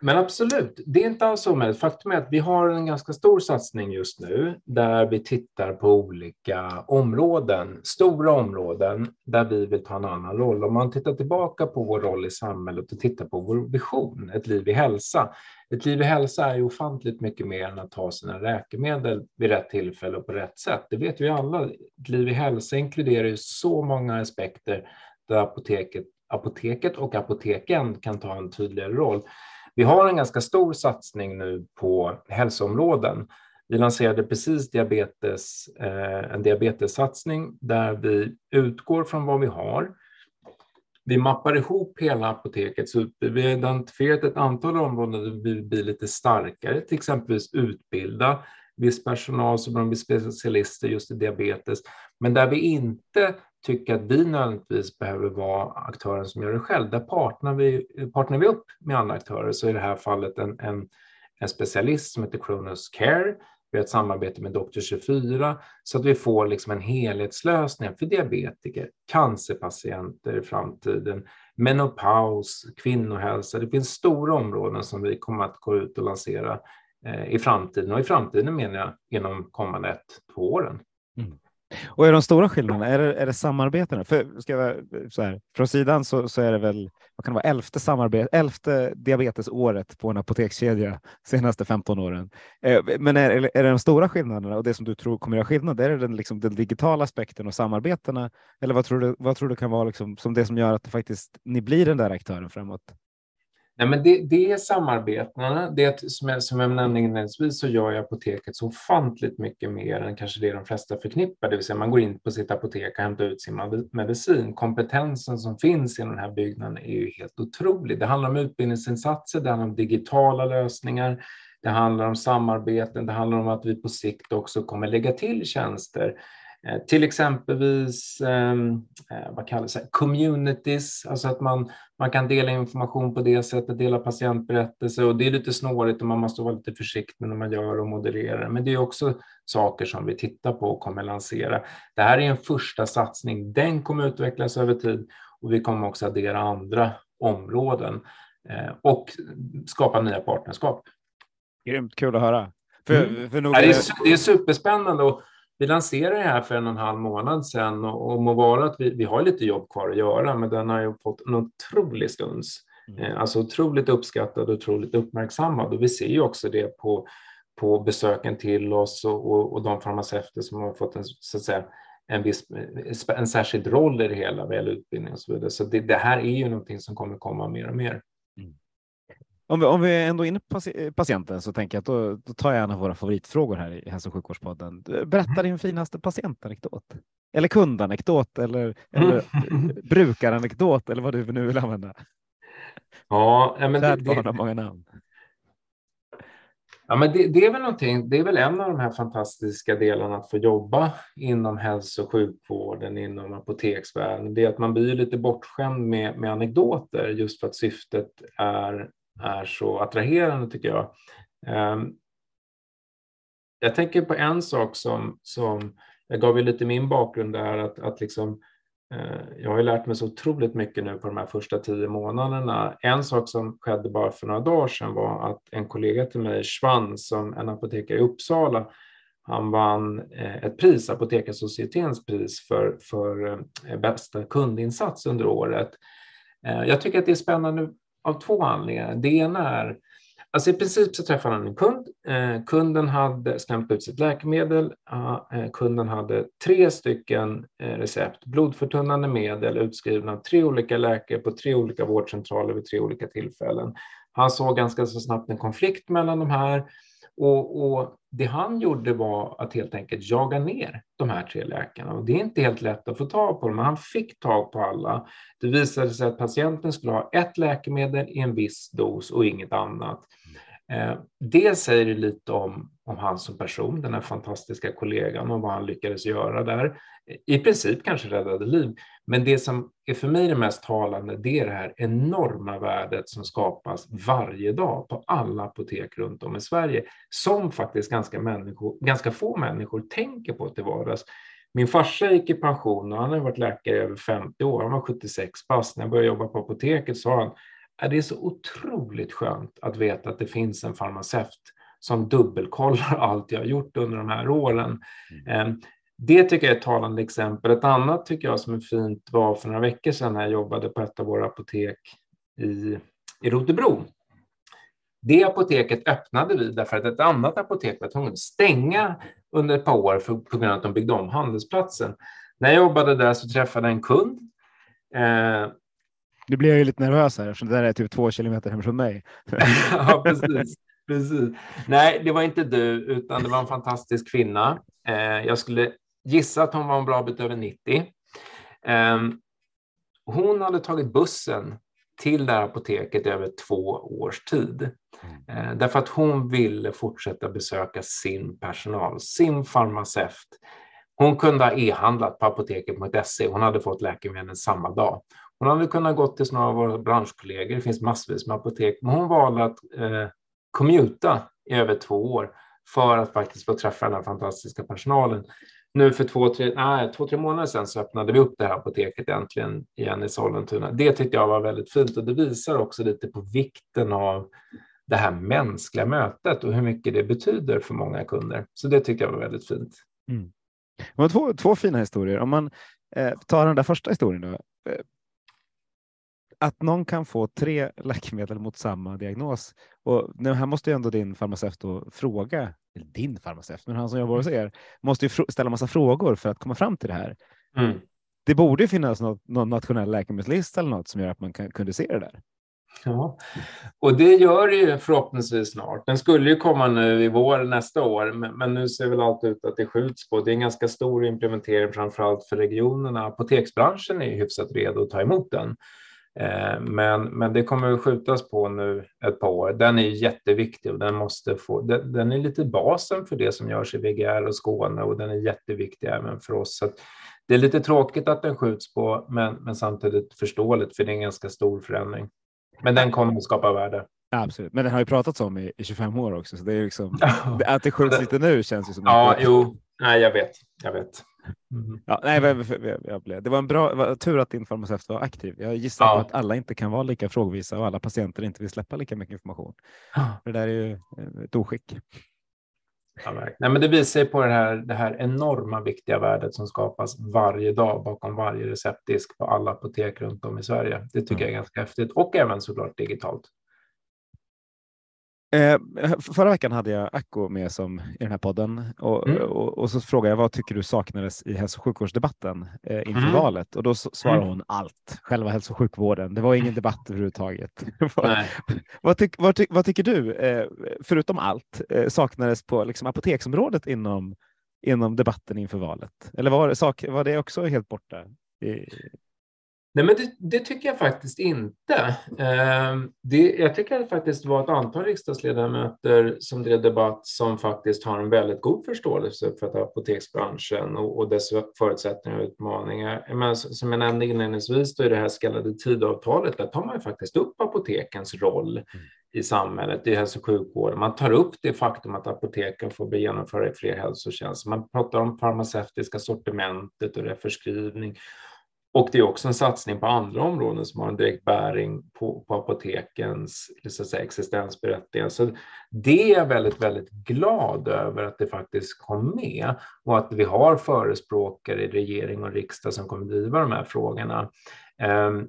Men absolut, det är inte alls omöjligt. Faktum är att vi har en ganska stor satsning just nu där vi tittar på olika områden, stora områden där vi vill ta en annan roll. Om man tittar tillbaka på vår roll i samhället och tittar på vår vision, ett liv i hälsa. Ett liv i hälsa är ju ofantligt mycket mer än att ta sina läkemedel vid rätt tillfälle och på rätt sätt. Det vet vi alla. Ett liv i hälsa inkluderar ju så många aspekter där apoteket, apoteket och apoteken kan ta en tydligare roll. Vi har en ganska stor satsning nu på hälsoområden. Vi lanserade precis diabetes, eh, en diabetessatsning där vi utgår från vad vi har. Vi mappar ihop hela apotekets utbud. Vi har identifierat ett antal områden där vi vill bli lite starkare, till exempel utbilda viss personal som blir specialister just i diabetes, men där vi inte tycka att vi nödvändigtvis behöver vara aktören som gör det själv. Där partner vi, partner vi upp med andra aktörer, så i det här fallet en, en, en specialist som heter Kronos Care. Vi har ett samarbete med Doktor 24 så att vi får liksom en helhetslösning för diabetiker, cancerpatienter i framtiden, menopaus, kvinnohälsa. Det finns stora områden som vi kommer att gå ut och lansera eh, i framtiden och i framtiden menar jag inom kommande ett, två åren. Mm. Och är de stora skillnaderna, är det, är det samarbetena? För ska jag, så här, från sidan så, så är det väl, vad kan det vara, elfte, samarbete, elfte diabetesåret på en apotekskedja senaste 15 åren. Eh, men är, är det de stora skillnaderna och det som du tror kommer göra skillnad, är det den, liksom, den digitala aspekten och samarbetena? Eller vad tror du, vad tror du kan vara liksom, som det som gör att det faktiskt, ni blir den där aktören framåt? Nej, men det, det är samarbetena. Det som jag, som jag nämnde inledningsvis så gör jag apoteket så ofantligt mycket mer än kanske det de flesta förknippar. Det vill säga man går in på sitt apotek och hämtar ut sin medicin. Kompetensen som finns i den här byggnaden är ju helt otrolig. Det handlar om utbildningsinsatser, det handlar om digitala lösningar, det handlar om samarbeten, det handlar om att vi på sikt också kommer lägga till tjänster till exempelvis ehm, eh, vad kallas det, communities, alltså att man, man kan dela information på det sättet, dela patientberättelser och det är lite snårigt och man måste vara lite försiktig när man gör och modererar. Men det är också saker som vi tittar på och kommer lansera. Det här är en första satsning, den kommer utvecklas över tid och vi kommer också addera andra områden eh, och skapa nya partnerskap. Grymt kul att höra. För, mm. för nog... det, är, det är superspännande och vi lanserade det här för en och en halv månad sedan och, och må vara att vi, vi har lite jobb kvar att göra, men den har ju fått en otrolig stuns. Mm. Eh, alltså otroligt uppskattad och otroligt uppmärksammad och vi ser ju också det på, på besöken till oss och, och, och de farmaceuter som har fått en, så att säga, en, viss, en särskild roll i det hela vad gäller utbildning och så vidare. Så det, det här är ju någonting som kommer komma mer och mer. Om vi, om vi ändå är inne på patienten så tänker jag att då, då tar jag en av våra favoritfrågor här i hälso och sjukvårdspodden. Berätta mm. din finaste patientanekdot. Eller kundanekdot eller, eller brukaranekdot eller vad du nu vill använda. Ja, men det, det, har många namn. Ja, men det, det, är väl någonting, det är väl en av de här fantastiska delarna att få jobba inom hälso och sjukvården, inom apoteksvärlden. Det är att man blir lite bortskämd med, med anekdoter just för att syftet är, är så attraherande tycker jag. Ehm, jag tänker på en sak som, som jag gav ju lite min bakgrund där, att, att liksom eh, jag har lärt mig så otroligt mycket nu på de här första tio månaderna. En sak som skedde bara för några dagar sedan var att en kollega till mig, Schwann, som en apotekare i Uppsala, han vann eh, ett pris, Apotekarsocietetens pris för, för eh, bästa kundinsats under året. Jag tycker att det är spännande av två anledningar. Det ena är Alltså I princip så träffade han en kund. Eh, kunden hade stämt ut sitt läkemedel. Eh, kunden hade tre stycken eh, recept, blodförtunnande medel utskrivna av tre olika läkare på tre olika vårdcentraler vid tre olika tillfällen. Han såg ganska så snabbt en konflikt mellan de här och, och, det han gjorde var att helt enkelt jaga ner de här tre läkarna. Och det är inte helt lätt att få tag på dem, men han fick tag på alla. Det visade sig att patienten skulle ha ett läkemedel i en viss dos och inget annat. Mm. Eh, det säger lite om, om han som person, den här fantastiska kollegan och vad han lyckades göra där. I princip kanske räddade liv. Men det som är för mig det mest talande, det är det här enorma värdet som skapas varje dag på alla apotek runt om i Sverige, som faktiskt ganska, människor, ganska få människor tänker på till vardags. Min farsa gick i pension och han har varit läkare i över 50 år. Han var 76 pass. När jag började jobba på apoteket sa han är det så otroligt skönt att veta att det finns en farmaceut som dubbelkollar allt jag har gjort under de här åren. Mm. Ehm, det tycker jag är ett talande exempel. Ett annat tycker jag som är fint var för några veckor sedan när jag jobbade på ett av våra apotek i, i Rotebro. Det apoteket öppnade vi därför att ett annat apotek var tvunget att stänga under ett par år för, på grund av att de byggde om handelsplatsen. När jag jobbade där så träffade jag en kund eh, nu blir jag ju lite nervös här eftersom det där är typ två kilometer hemifrån mig. ja, precis. precis. Nej, det var inte du, utan det var en fantastisk kvinna. Eh, jag skulle gissa att hon var en bra bit över 90. Eh, hon hade tagit bussen till det här apoteket i över två års tid. Eh, därför att hon ville fortsätta besöka sin personal, sin farmaceut. Hon kunde ha e-handlat på apoteket.se. Hon hade fått läkemedel samma dag. Hon hade kunnat gå till några av våra branschkollegor, det finns massvis med apotek, men hon valde att eh, commuta i över två år för att faktiskt få träffa den här fantastiska personalen. Nu för två, tre, nej, två, tre månader sedan så öppnade vi upp det här apoteket äntligen igen i Sollentuna. Det tyckte jag var väldigt fint och det visar också lite på vikten av det här mänskliga mötet och hur mycket det betyder för många kunder. Så det tyckte jag var väldigt fint. Mm. Det var två, två fina historier. Om man eh, tar den där första historien då. Eh, att någon kan få tre läkemedel mot samma diagnos. Och nu, här måste ju ändå din farmaceut fråga, eller din farmaceut, men han som jobbar hos mm. er, måste ju ställa massa frågor för att komma fram till det här. Mm. Det borde finnas något, någon nationell läkemedelslista eller något som gör att man kan, kunde se det där. Ja, och det gör det ju förhoppningsvis snart. Den skulle ju komma nu i vår nästa år, men, nu ser väl allt ut att det skjuts på. Det är en ganska stor implementering, framför allt för regionerna. Apoteksbranschen är hyfsat redo att ta emot den. Eh, men, men det kommer att skjutas på nu ett par år. Den är jätteviktig och den måste få, den, den är lite basen för det som görs i VGR och Skåne och den är jätteviktig även för oss. Så det är lite tråkigt att den skjuts på, men, men samtidigt förståeligt för det är en ganska stor förändring. Men den kommer att skapa värde. absolut, men den har ju pratats om i, i 25 år också, så det är liksom att det skjuts lite nu känns ju som. Ja, jo, nej, jag vet, jag vet. Mm. Ja, nej, jag, jag, det var en bra var tur att din farmaceut var aktiv. Jag gissar ja. på att alla inte kan vara lika frågvisa och alla patienter inte vill släppa lika mycket information. Det där är ju eh, ett oskick. Ja, nej, men det visar på det här, det här enorma viktiga värdet som skapas varje dag bakom varje receptdisk på alla apotek runt om i Sverige. Det tycker mm. jag är ganska häftigt och även såklart digitalt. Eh, förra veckan hade jag Acko med som i den här podden och, mm. och, och, så frågade jag vad tycker du saknades i hälso och sjukvårdsdebatten eh, inför mm. valet? Och då svarade mm. hon allt, själva hälso och sjukvården. Det var ingen debatt överhuvudtaget. vad, tyck, vad, tyck, vad, tycker du, eh, förutom allt, eh, saknades på liksom, apoteksområdet inom, inom debatten inför valet? Eller var, sak, var det också helt borta? I, Nej, men det, det, tycker jag faktiskt inte. Eh, det, jag tycker att det faktiskt var ett antal riksdagsledamöter som drev debatt som faktiskt har en väldigt god förståelse för apoteksbranschen och, och dess förutsättningar och utmaningar. Men som jag nämnde inledningsvis, då i det här så kallade tidavtalet, där tar man ju faktiskt upp apotekens roll mm. i samhället, i hälso och sjukvården. Man tar upp det faktum att apoteken får genomföra fler hälsotjänster. Man pratar om farmaceutiska sortimentet och förskrivning och det är också en satsning på andra områden som har en direkt bäring på, på apotekens så att säga, existensberättigande. Så det är jag väldigt, väldigt glad över att det faktiskt kom med och att vi har förespråkare i regering och riksdag som kommer driva de här frågorna. Um,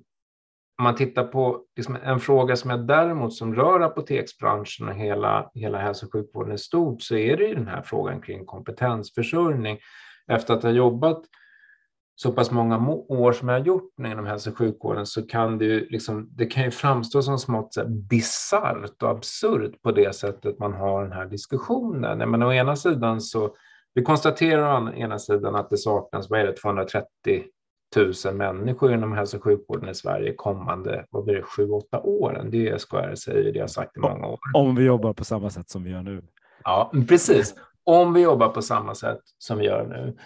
om man tittar på liksom en fråga som är däremot som rör apoteksbranschen och hela, hela hälso och sjukvården i stort så är det ju den här frågan kring kompetensförsörjning. Efter att ha jobbat så pass många år som jag har gjort inom hälso och sjukvården så kan det ju, liksom, det kan ju framstå som smått bisarrt och absurt på det sättet man har den här diskussionen. Men å ena sidan så, vi konstaterar å ena sidan att det saknas, vad är det, 230 000 människor inom hälso och sjukvården i Sverige kommande, vad blir det, sju, åtta åren. Det är SKR säger, det har sagt i många år. Om vi jobbar på samma sätt som vi gör nu. Ja, precis. Om vi jobbar på samma sätt som vi gör nu.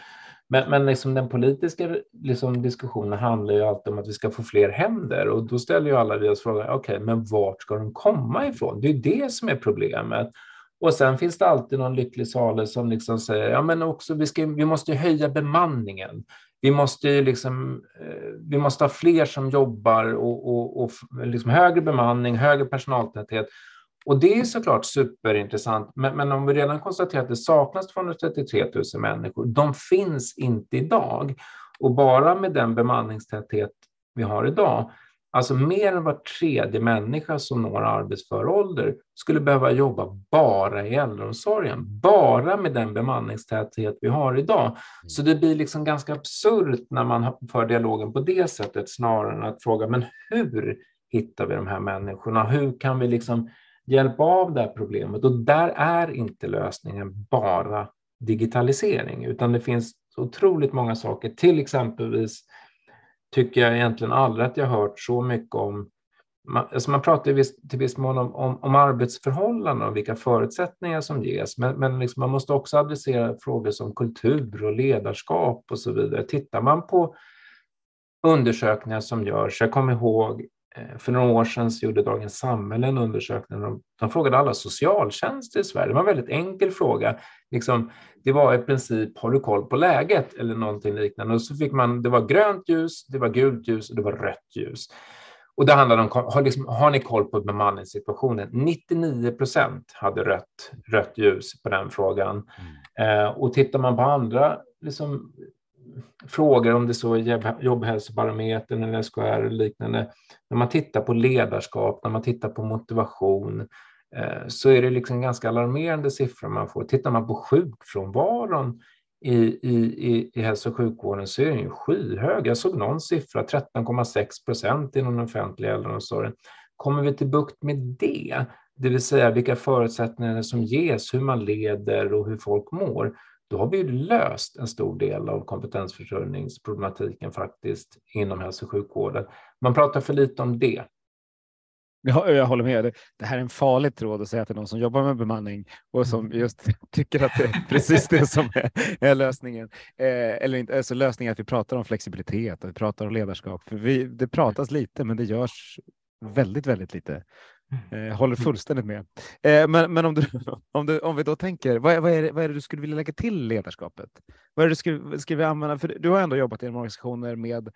Men, men liksom den politiska liksom diskussionen handlar ju alltid om att vi ska få fler händer och då ställer ju alla vi oss frågan, okej, okay, men vart ska de komma ifrån? Det är ju det som är problemet. Och sen finns det alltid någon lycklig sale som liksom säger, ja men också vi, ska, vi måste höja bemanningen. Vi måste, liksom, eh, vi måste ha fler som jobbar och, och, och liksom högre bemanning, högre personaltäthet. Och det är såklart superintressant, men, men om vi redan konstaterar att det saknas 233 000 människor, de finns inte idag. Och bara med den bemanningstäthet vi har idag, alltså mer än var tredje människa som når arbetsför ålder skulle behöva jobba bara i äldreomsorgen, bara med den bemanningstäthet vi har idag. Så det blir liksom ganska absurt när man för dialogen på det sättet snarare än att fråga, men hur hittar vi de här människorna? Hur kan vi liksom hjälpa av det här problemet. Och där är inte lösningen bara digitalisering, utan det finns otroligt många saker. Till exempelvis tycker jag egentligen aldrig att jag hört så mycket om man, alltså man pratar ju viss, till viss mån om, om, om, arbetsförhållanden och vilka förutsättningar som ges, men, men liksom man måste också adressera frågor som kultur och ledarskap och så vidare. Tittar man på undersökningar som görs, jag kommer ihåg för några år sedan så gjorde Dagens Samhälle en undersökning. De, de frågade alla socialtjänster i Sverige. Det var en väldigt enkel fråga. Liksom, det var i princip, har du koll på läget? Eller någonting liknande. Och så fick man, det var grönt ljus, det var gult ljus och det var rött ljus. Och det handlade om, har, liksom, har ni koll på bemanningssituationen? 99 procent hade rött, rött ljus på den frågan. Mm. Eh, och tittar man på andra liksom, frågor, om det så är jobbhälsobarometern eller SKR eller liknande, när man tittar på ledarskap, när man tittar på motivation, eh, så är det liksom ganska alarmerande siffror man får. Tittar man på sjukfrånvaron i, i, i, i hälso och sjukvården så är den ju skyhög. Jag såg någon siffra, 13,6 procent inom den offentliga äldreomsorgen. Kommer vi till bukt med det, det vill säga vilka förutsättningar som ges, hur man leder och hur folk mår, då har vi löst en stor del av kompetensförsörjningsproblematiken faktiskt inom hälso och sjukvården. Man pratar för lite om det. Ja, jag håller med. Det här är en farlig tråd att säga till någon som jobbar med bemanning och som mm. just tycker att det är precis det som är, är lösningen. Eh, eller inte, alltså lösningen är att vi pratar om flexibilitet och vi pratar om ledarskap. För vi, det pratas lite, men det görs väldigt, väldigt lite. Mm. Eh, håller fullständigt med. Eh, men men om, du, om, du, om vi då tänker, vad, vad, är det, vad är det du skulle vilja lägga till ledarskapet? Vad är det du skulle, skulle vi använda? För du har ändå jobbat inom organisationer med,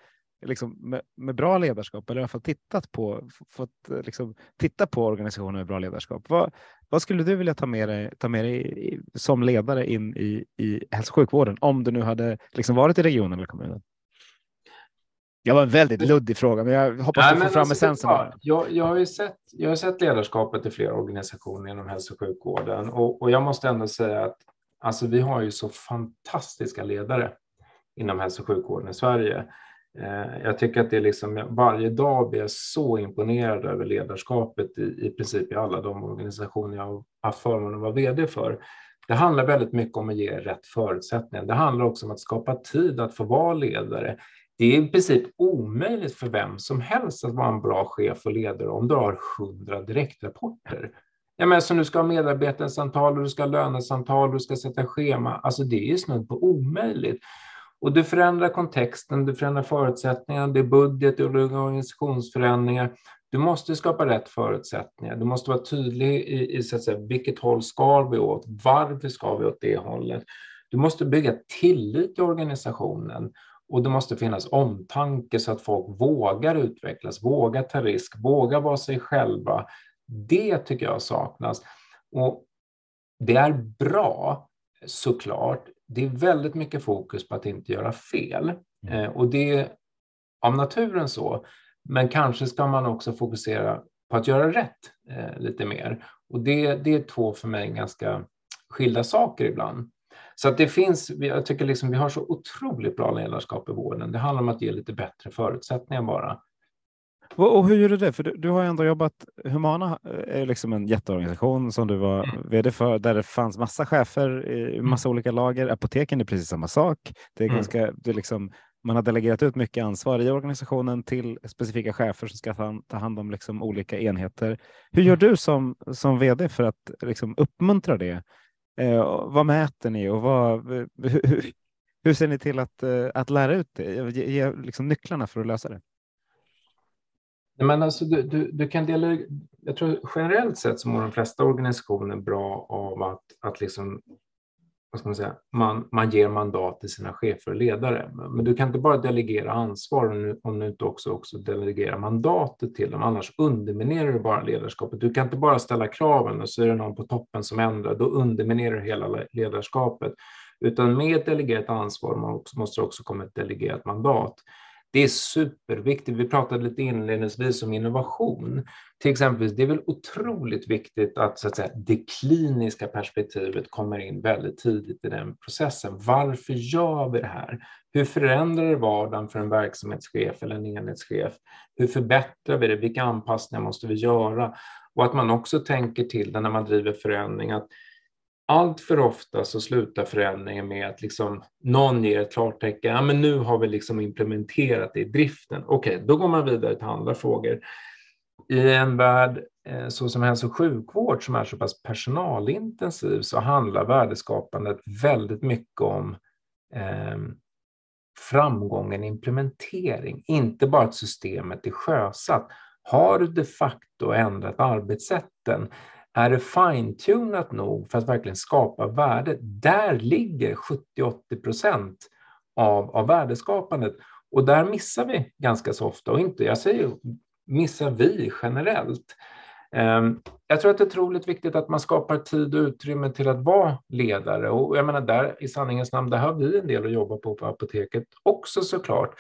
liksom, med, med, bra ledarskap, eller i alla fall tittat på, fått, liksom, titta på organisationer med bra ledarskap. Vad, vad skulle du vilja ta med dig, ta med dig i, som ledare in i, i hälso och sjukvården, om du nu hade liksom varit i regionen eller kommunen? Det var en väldigt luddig fråga, men jag hoppas Nej, du får fram alltså, essensen. Jag, jag, har ju sett, jag har sett ledarskapet i flera organisationer inom hälso och sjukvården och, och jag måste ändå säga att alltså, vi har ju så fantastiska ledare inom hälso och sjukvården i Sverige. Eh, jag tycker att det är liksom, varje dag blir jag så imponerad över ledarskapet i, i princip i alla de organisationer jag har haft förmånen att vara vd för. Det handlar väldigt mycket om att ge rätt förutsättningar. Det handlar också om att skapa tid att få vara ledare. Det är i princip omöjligt för vem som helst att vara en bra chef och ledare om du har hundra direktrapporter. Ja, men så du ska ha medarbetarsamtal, du ska ha lönesamtal, du ska sätta schema. Alltså det är snudd på omöjligt. Och du förändrar kontexten, du förändrar förutsättningarna, det är budget, det är organisationsförändringar. Du måste skapa rätt förutsättningar. Du måste vara tydlig i, i så att säga, vilket håll ska vi åt? Varför ska vi åt det hållet? Du måste bygga tillit i organisationen och det måste finnas omtanke så att folk vågar utvecklas, vågar ta risk, vågar vara sig själva. Det tycker jag saknas. Och det är bra, såklart. Det är väldigt mycket fokus på att inte göra fel. Mm. Eh, och det är av naturen så. Men kanske ska man också fokusera på att göra rätt eh, lite mer. Och det, det är två för mig ganska skilda saker ibland. Så att det finns, jag tycker liksom vi har så otroligt bra ledarskap i vården. Det handlar om att ge lite bättre förutsättningar bara. Och hur gör du det? För du, du har ändå jobbat, Humana är liksom en jätteorganisation som du var mm. vd för, där det fanns massa chefer i mm. massa olika lager. Apoteken är precis samma sak. Det är mm. ganska, det är liksom, man har delegerat ut mycket ansvar i organisationen till specifika chefer som ska ta, ta hand om liksom olika enheter. Hur gör mm. du som, som vd för att liksom uppmuntra det? Eh, vad mäter ni och vad, hur, hur ser ni till att, eh, att lära ut det? Ge, ge liksom nycklarna för att lösa det? Men alltså, du, du, du, kan dela, jag tror generellt sett så mår de flesta organisationer bra av att, att liksom vad ska man, säga, man, man ger mandat till sina chefer och ledare. Men du kan inte bara delegera ansvar om du inte också, också delegerar mandatet till dem, annars underminerar du bara ledarskapet. Du kan inte bara ställa kraven och så är det någon på toppen som ändrar, då underminerar du hela ledarskapet. Utan med ett delegerat ansvar måste det också komma ett delegerat mandat. Det är superviktigt. Vi pratade lite inledningsvis om innovation. Till exempel, det är väl otroligt viktigt att, så att säga, det kliniska perspektivet kommer in väldigt tidigt i den processen. Varför gör vi det här? Hur förändrar det vardagen för en verksamhetschef eller en enhetschef? Hur förbättrar vi det? Vilka anpassningar måste vi göra? Och att man också tänker till det när man driver förändring, att allt för ofta så slutar förändringen med att liksom någon ger ett klartecken. Ja, men nu har vi liksom implementerat det i driften. Okej, okay, då går man vidare till andra frågor. I en värld eh, så som hälso och sjukvård som är så pass personalintensiv så handlar värdeskapandet väldigt mycket om eh, framgången implementering, inte bara att systemet är sjösatt. Har du de facto ändrat arbetssätten är det fine-tunat nog för att verkligen skapa värde? Där ligger 70-80 procent av, av värdeskapandet. Och där missar vi ganska så ofta, och inte, jag säger missar vi generellt. Ehm, jag tror att det är otroligt viktigt att man skapar tid och utrymme till att vara ledare. Och jag menar, där i sanningens namn, där har vi en del att jobba på på apoteket också såklart.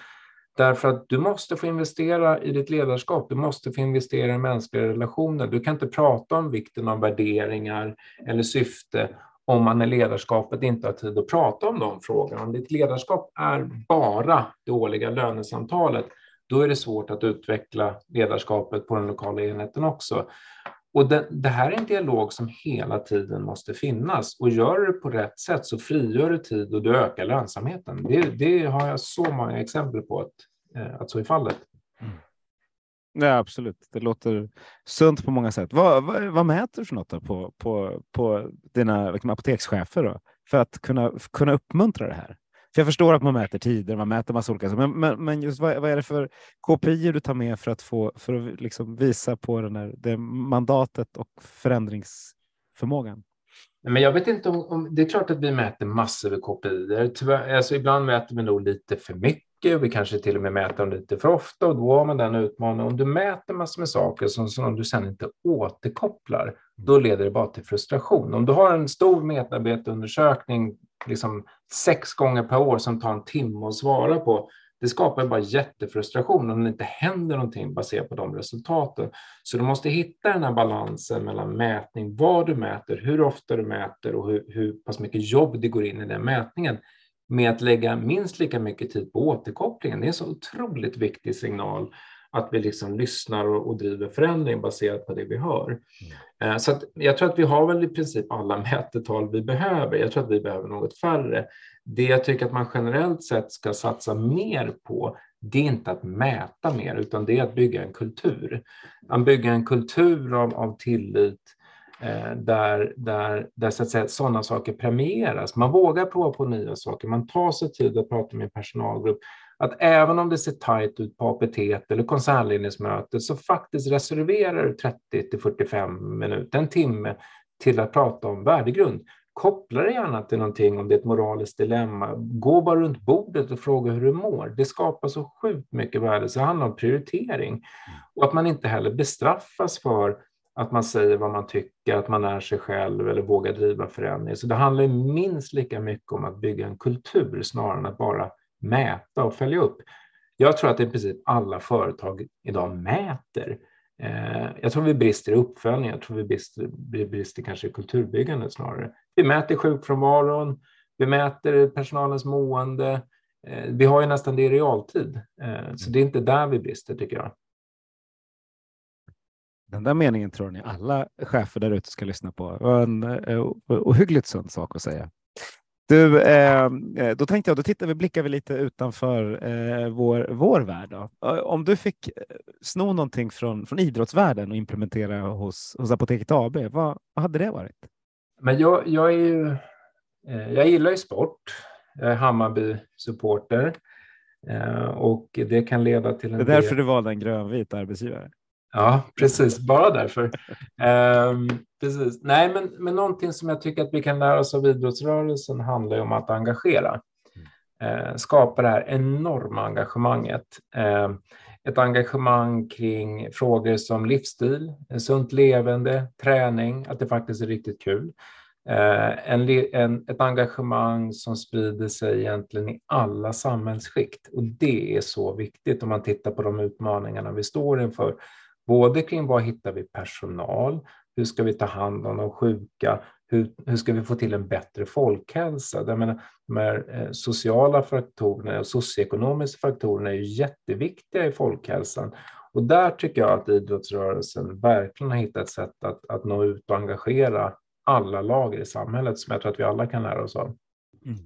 Därför att du måste få investera i ditt ledarskap, du måste få investera i mänskliga relationer. Du kan inte prata om vikten av värderingar eller syfte om man i ledarskapet inte har tid att prata om de frågorna. Om ditt ledarskap är bara det årliga lönesamtalet, då är det svårt att utveckla ledarskapet på den lokala enheten också. Och det, det, här är en dialog som hela tiden måste finnas och gör du det på rätt sätt så frigör du tid och du ökar lönsamheten. Det, det har jag så många exempel på att, eh, att så är fallet. Mm. Ja, absolut. Det låter sunt på många sätt. Vad, vad, vad mäter du för något på, på, på dina liksom, apotekschefer då? för att kunna, kunna uppmuntra det här? För jag förstår att man mäter tider, man mäter massa olika saker, men, men, men just vad, vad, är det för KPI du tar med för att, få, för att liksom visa på den här, det mandatet och förändringsförmågan? Men jag vet inte om, om, det är klart att vi mäter massor med KPI. Tyvärr, alltså ibland mäter vi nog lite för mycket. Vi kanske till och med mäter dem lite för ofta och då har man den utmaningen. Om du mäter massor med saker som, som du sen inte återkopplar, då leder det bara till frustration. Om du har en stor medarbetarundersökning liksom sex gånger per år som tar en timme att svara på, det skapar bara jättefrustration om det inte händer någonting baserat på de resultaten. Så du måste hitta den här balansen mellan mätning, vad du mäter, hur ofta du mäter och hur, hur pass mycket jobb det går in i den mätningen med att lägga minst lika mycket tid på återkopplingen. Det är en så otroligt viktig signal att vi liksom lyssnar och, och driver förändring baserat på det vi hör. Mm. Så jag tror att vi har väl i princip alla mätetal vi behöver. Jag tror att vi behöver något färre. Det jag tycker att man generellt sett ska satsa mer på, det är inte att mäta mer, utan det är att bygga en kultur. Att bygga en kultur av, av tillit eh, där, där, där så att säga, sådana saker premieras. Man vågar prova på nya saker, man tar sig tid att prata med personalgrupp att även om det ser tajt ut på APT eller koncernledningsmötet så faktiskt reserverar du 30 till 45 minuter, en timme till att prata om värdegrund. Koppla det gärna till någonting om det är ett moraliskt dilemma. Gå bara runt bordet och fråga hur du mår. Det skapar så sjukt mycket värde, så det handlar om prioritering. Och att man inte heller bestraffas för att man säger vad man tycker, att man är sig själv eller vågar driva förändring. Så det handlar minst lika mycket om att bygga en kultur snarare än att bara mäta och följa upp. Jag tror att i princip alla företag idag mäter. Eh, jag tror vi brister i uppföljning, jag tror vi brister, vi brister kanske i kulturbyggandet snarare. Vi mäter sjukfrånvaron, vi mäter personalens mående. Eh, vi har ju nästan det i realtid, eh, så det är inte där vi brister tycker jag. Den där meningen tror ni alla chefer där ute ska lyssna på. Det var en ohyggligt sund sak att säga. Du, eh, eh, då tänkte jag, då tittar vi, blickar vi lite utanför eh, vår, vår värld. Då. Eh, om du fick eh, sno någonting från, från idrottsvärlden och implementera hos, hos Apoteket AB, vad, vad hade det varit? Men jag, jag, är ju, jag gillar ju sport. Jag är Hammarby-supporter och det kan leda till en Det är därför del... du valde en grönvit arbetsgivare? Ja, precis. Bara därför. Um, precis. Nej, men, men någonting som jag tycker att vi kan lära oss av idrottsrörelsen handlar ju om att engagera. Uh, skapa det här enorma engagemanget. Uh, ett engagemang kring frågor som livsstil, sunt levande, träning, att det faktiskt är riktigt kul. Uh, en, en, ett engagemang som sprider sig egentligen i alla samhällsskikt. Och det är så viktigt om man tittar på de utmaningarna vi står inför Både kring var hittar vi personal, hur ska vi ta hand om de sjuka, hur, hur ska vi få till en bättre folkhälsa? Jag menar, de här eh, sociala faktorerna och socioekonomiska faktorerna är ju jätteviktiga i folkhälsan. Och där tycker jag att idrottsrörelsen verkligen har hittat ett sätt att, att nå ut och engagera alla lager i samhället som jag tror att vi alla kan lära oss av. Mm.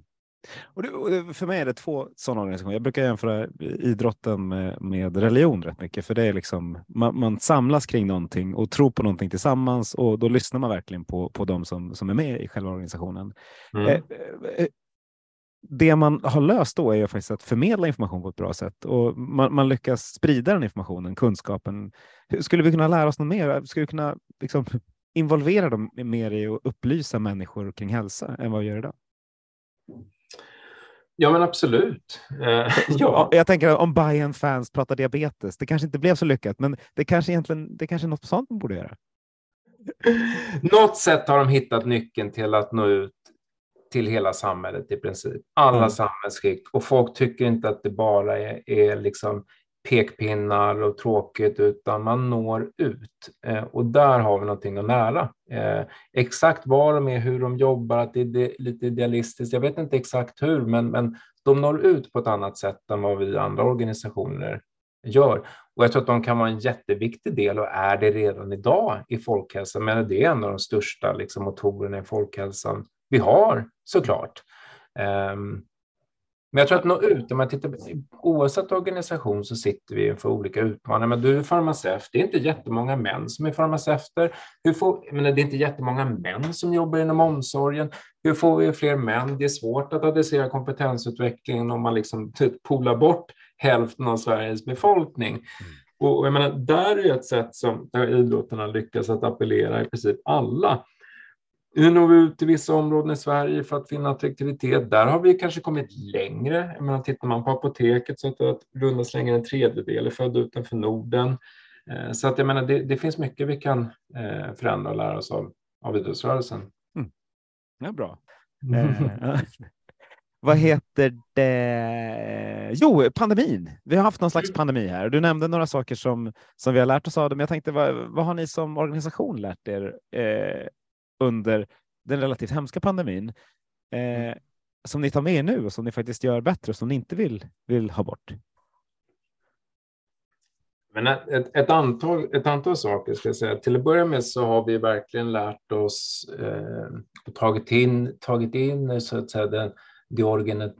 Och det, för mig är det två sådana organisationer. Jag brukar jämföra idrotten med, med religion rätt mycket, för det är liksom man, man, samlas kring någonting och tror på någonting tillsammans och då lyssnar man verkligen på, på de som, som är med i själva organisationen. Mm. Eh, eh, det man har löst då är ju faktiskt att förmedla information på ett bra sätt och man, man lyckas sprida den informationen, kunskapen. Skulle vi kunna lära oss något mer? Skulle vi kunna liksom, involvera dem mer i att upplysa människor kring hälsa än vad vi gör idag? Ja, men absolut. Eh, ja. Jag tänker om Bayern fans pratar diabetes, det kanske inte blev så lyckat, men det kanske egentligen det kanske är något sånt man borde göra. Något sätt har de hittat nyckeln till att nå ut till hela samhället i princip. Alla mm. samhällsskikt. Och folk tycker inte att det bara är, är liksom pekpinnar och tråkigt, utan man når ut. Eh, och där har vi någonting att lära. Eh, exakt var de är, hur de jobbar, att det är lite idealistiskt. Jag vet inte exakt hur, men, men de når ut på ett annat sätt än vad vi andra organisationer gör. Och jag tror att de kan vara en jätteviktig del och är det redan idag i folkhälsan. Men det är en av de största liksom, motorerna i folkhälsan vi har såklart. Um, men jag tror att nå ut, om man tittar, oavsett organisation så sitter vi inför olika utmaningar. Men du är farmaceut, det är inte jättemånga män som är farmaceuter. Hur får, men det är inte jättemånga män som jobbar inom omsorgen. Hur får vi fler män? Det är svårt att adressera kompetensutvecklingen om man liksom typ polar bort hälften av Sveriges befolkning. Mm. Och jag menar, där är ett sätt som där idrotten har lyckats att appellera i princip alla. Hur når vi ut till vissa områden i Sverige för att finna attraktivitet? Där har vi kanske kommit längre. Jag menar, tittar man på apoteket så att, att runda slängar en tredjedel är född utanför Norden. Eh, så att jag menar, det, det finns mycket vi kan eh, förändra och lära oss av, av idrottsrörelsen. Mm. Ja, bra. Mm. vad heter det? Jo, pandemin. Vi har haft någon slags pandemi här. Du nämnde några saker som, som vi har lärt oss av det, men jag tänkte vad, vad har ni som organisation lärt er eh, under den relativt hemska pandemin eh, som ni tar med er nu och som ni faktiskt gör bättre och som ni inte vill, vill ha bort? Men ett, ett, antal, ett antal saker ska jag säga. Till att börja med så har vi verkligen lärt oss eh, och tagit in, tagit in så att säga, den, det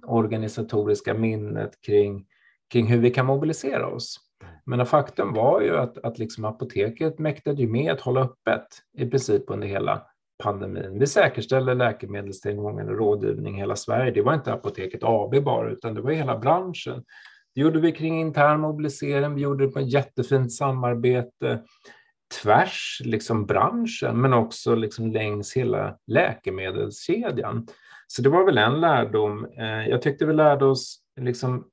organisatoriska minnet kring, kring hur vi kan mobilisera oss. Men faktum var ju att, att liksom apoteket mäktade med att hålla öppet i princip under hela pandemin. Vi säkerställde läkemedelstillgången och rådgivning i hela Sverige. Det var inte Apoteket AB bara, utan det var hela branschen. Det gjorde vi kring intern mobilisering, vi gjorde det på ett jättefint samarbete tvärs liksom branschen, men också liksom längs hela läkemedelskedjan. Så det var väl en lärdom. Eh, jag tyckte vi lärde oss liksom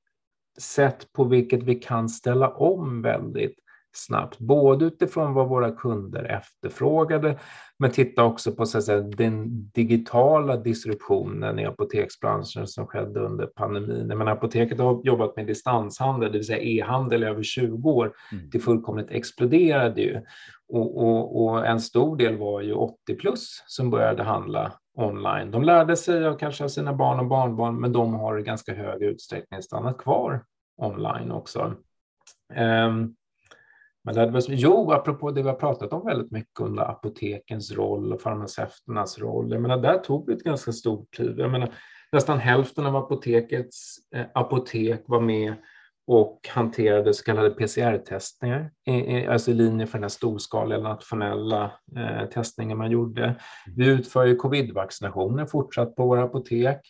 sätt på vilket vi kan ställa om väldigt snabbt, både utifrån vad våra kunder efterfrågade, men titta också på så att säga, den digitala disruptionen i apoteksbranschen som skedde under pandemin. Men apoteket har jobbat med distanshandel, det vill säga e-handel i över 20 år. Mm. Det fullkomligt exploderade ju. Och, och, och, en stor del var ju 80 plus som började handla online. De lärde sig av kanske av sina barn och barnbarn, men de har i ganska hög utsträckning stannat kvar online också. Um, men det hade jo, apropå det vi har pratat om väldigt mycket under apotekens roll och farmaceuternas roll. Jag menar, där tog vi ett ganska stort kliv. Jag menar, nästan hälften av apotekets eh, apotek var med och hanterade så kallade PCR-testningar, alltså i linje för den här storskaliga nationella eh, testningen man gjorde. Vi utför ju covid-vaccinationer fortsatt på våra apotek.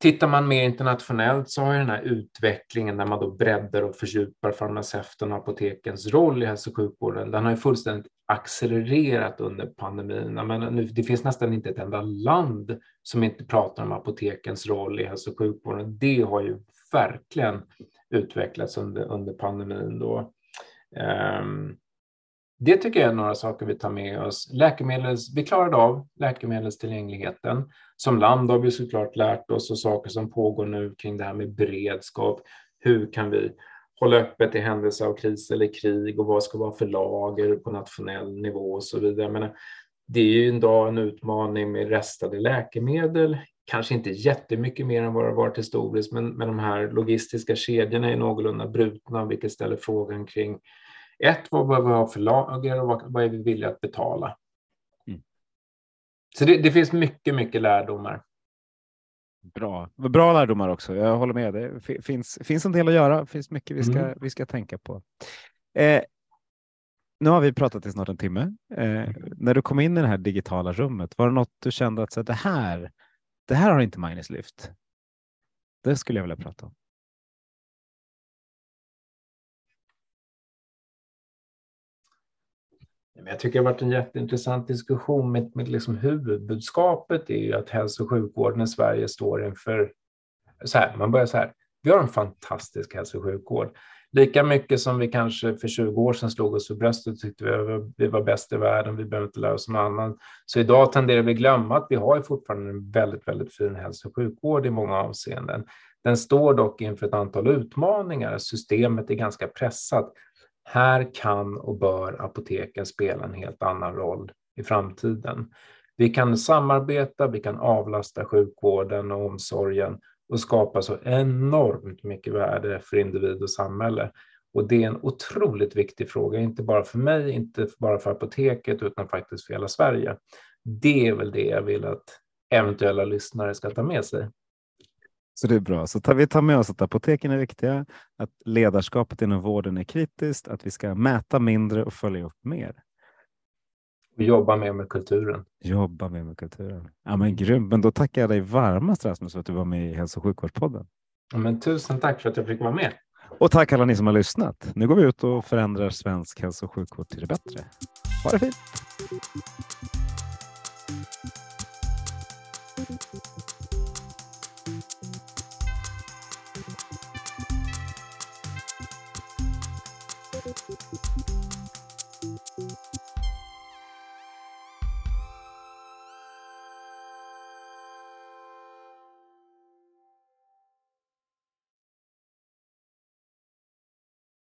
Tittar man mer internationellt så har den här utvecklingen när man då breddar och fördjupar farmaceuten och apotekens roll i hälso och sjukvården, den har ju fullständigt accelererat under pandemin. Men nu, det finns nästan inte ett enda land som inte pratar om apotekens roll i hälso och sjukvården. Det har ju verkligen utvecklats under, under pandemin. Då. Um, det tycker jag är några saker vi tar med oss. Läkemedels, vi klarade av läkemedelstillgängligheten. Som land har vi såklart lärt oss och saker som pågår nu kring det här med beredskap. Hur kan vi hålla öppet i händelse av kris eller krig och vad ska vara för lager på nationell nivå och så vidare. Men det är ju idag en utmaning med restade läkemedel. Kanske inte jättemycket mer än vad det varit historiskt, men, men de här logistiska kedjorna är någorlunda brutna, vilket ställer frågan kring ett, vad behöver vi ha för lager och vad, vad är vi villiga att betala? Mm. Så det, det, finns mycket, mycket lärdomar. Bra, bra lärdomar också. Jag håller med. Det finns, finns en del att göra. Det finns mycket vi ska, mm. vi ska tänka på. Eh, nu har vi pratat i snart en timme. Eh, när du kom in i det här digitala rummet, var det något du kände att så, det här, det här har inte Magnus lyft? Det skulle jag vilja prata om. Jag tycker det har varit en jätteintressant diskussion med, mitt liksom huvudbudskapet är ju att hälso och sjukvården i Sverige står inför, så här, man börjar så här, vi har en fantastisk hälso och sjukvård. Lika mycket som vi kanske för 20 år sedan slog oss för bröstet och tyckte vi, vi var bäst i världen, vi behöver inte lära oss någon annan. Så idag tenderar vi glömma att vi har fortfarande en väldigt, väldigt fin hälso och sjukvård i många avseenden. Den står dock inför ett antal utmaningar. Systemet är ganska pressat. Här kan och bör apoteken spela en helt annan roll i framtiden. Vi kan samarbeta, vi kan avlasta sjukvården och omsorgen och skapa så enormt mycket värde för individ och samhälle. Och det är en otroligt viktig fråga, inte bara för mig, inte bara för apoteket, utan faktiskt för hela Sverige. Det är väl det jag vill att eventuella lyssnare ska ta med sig. Så det är bra. Så tar vi tar med oss att apoteken är viktiga, att ledarskapet inom vården är kritiskt, att vi ska mäta mindre och följa upp mer. Jobba mer med kulturen. Jobba mer med kulturen. Ja, men grymt. Men då tackar jag dig varmast Rasmus för att du var med i Hälso och sjukvårdspodden. Ja, men tusen tack för att jag fick vara med. Och tack alla ni som har lyssnat. Nu går vi ut och förändrar svensk hälso och sjukvård till det bättre. Ha det fint!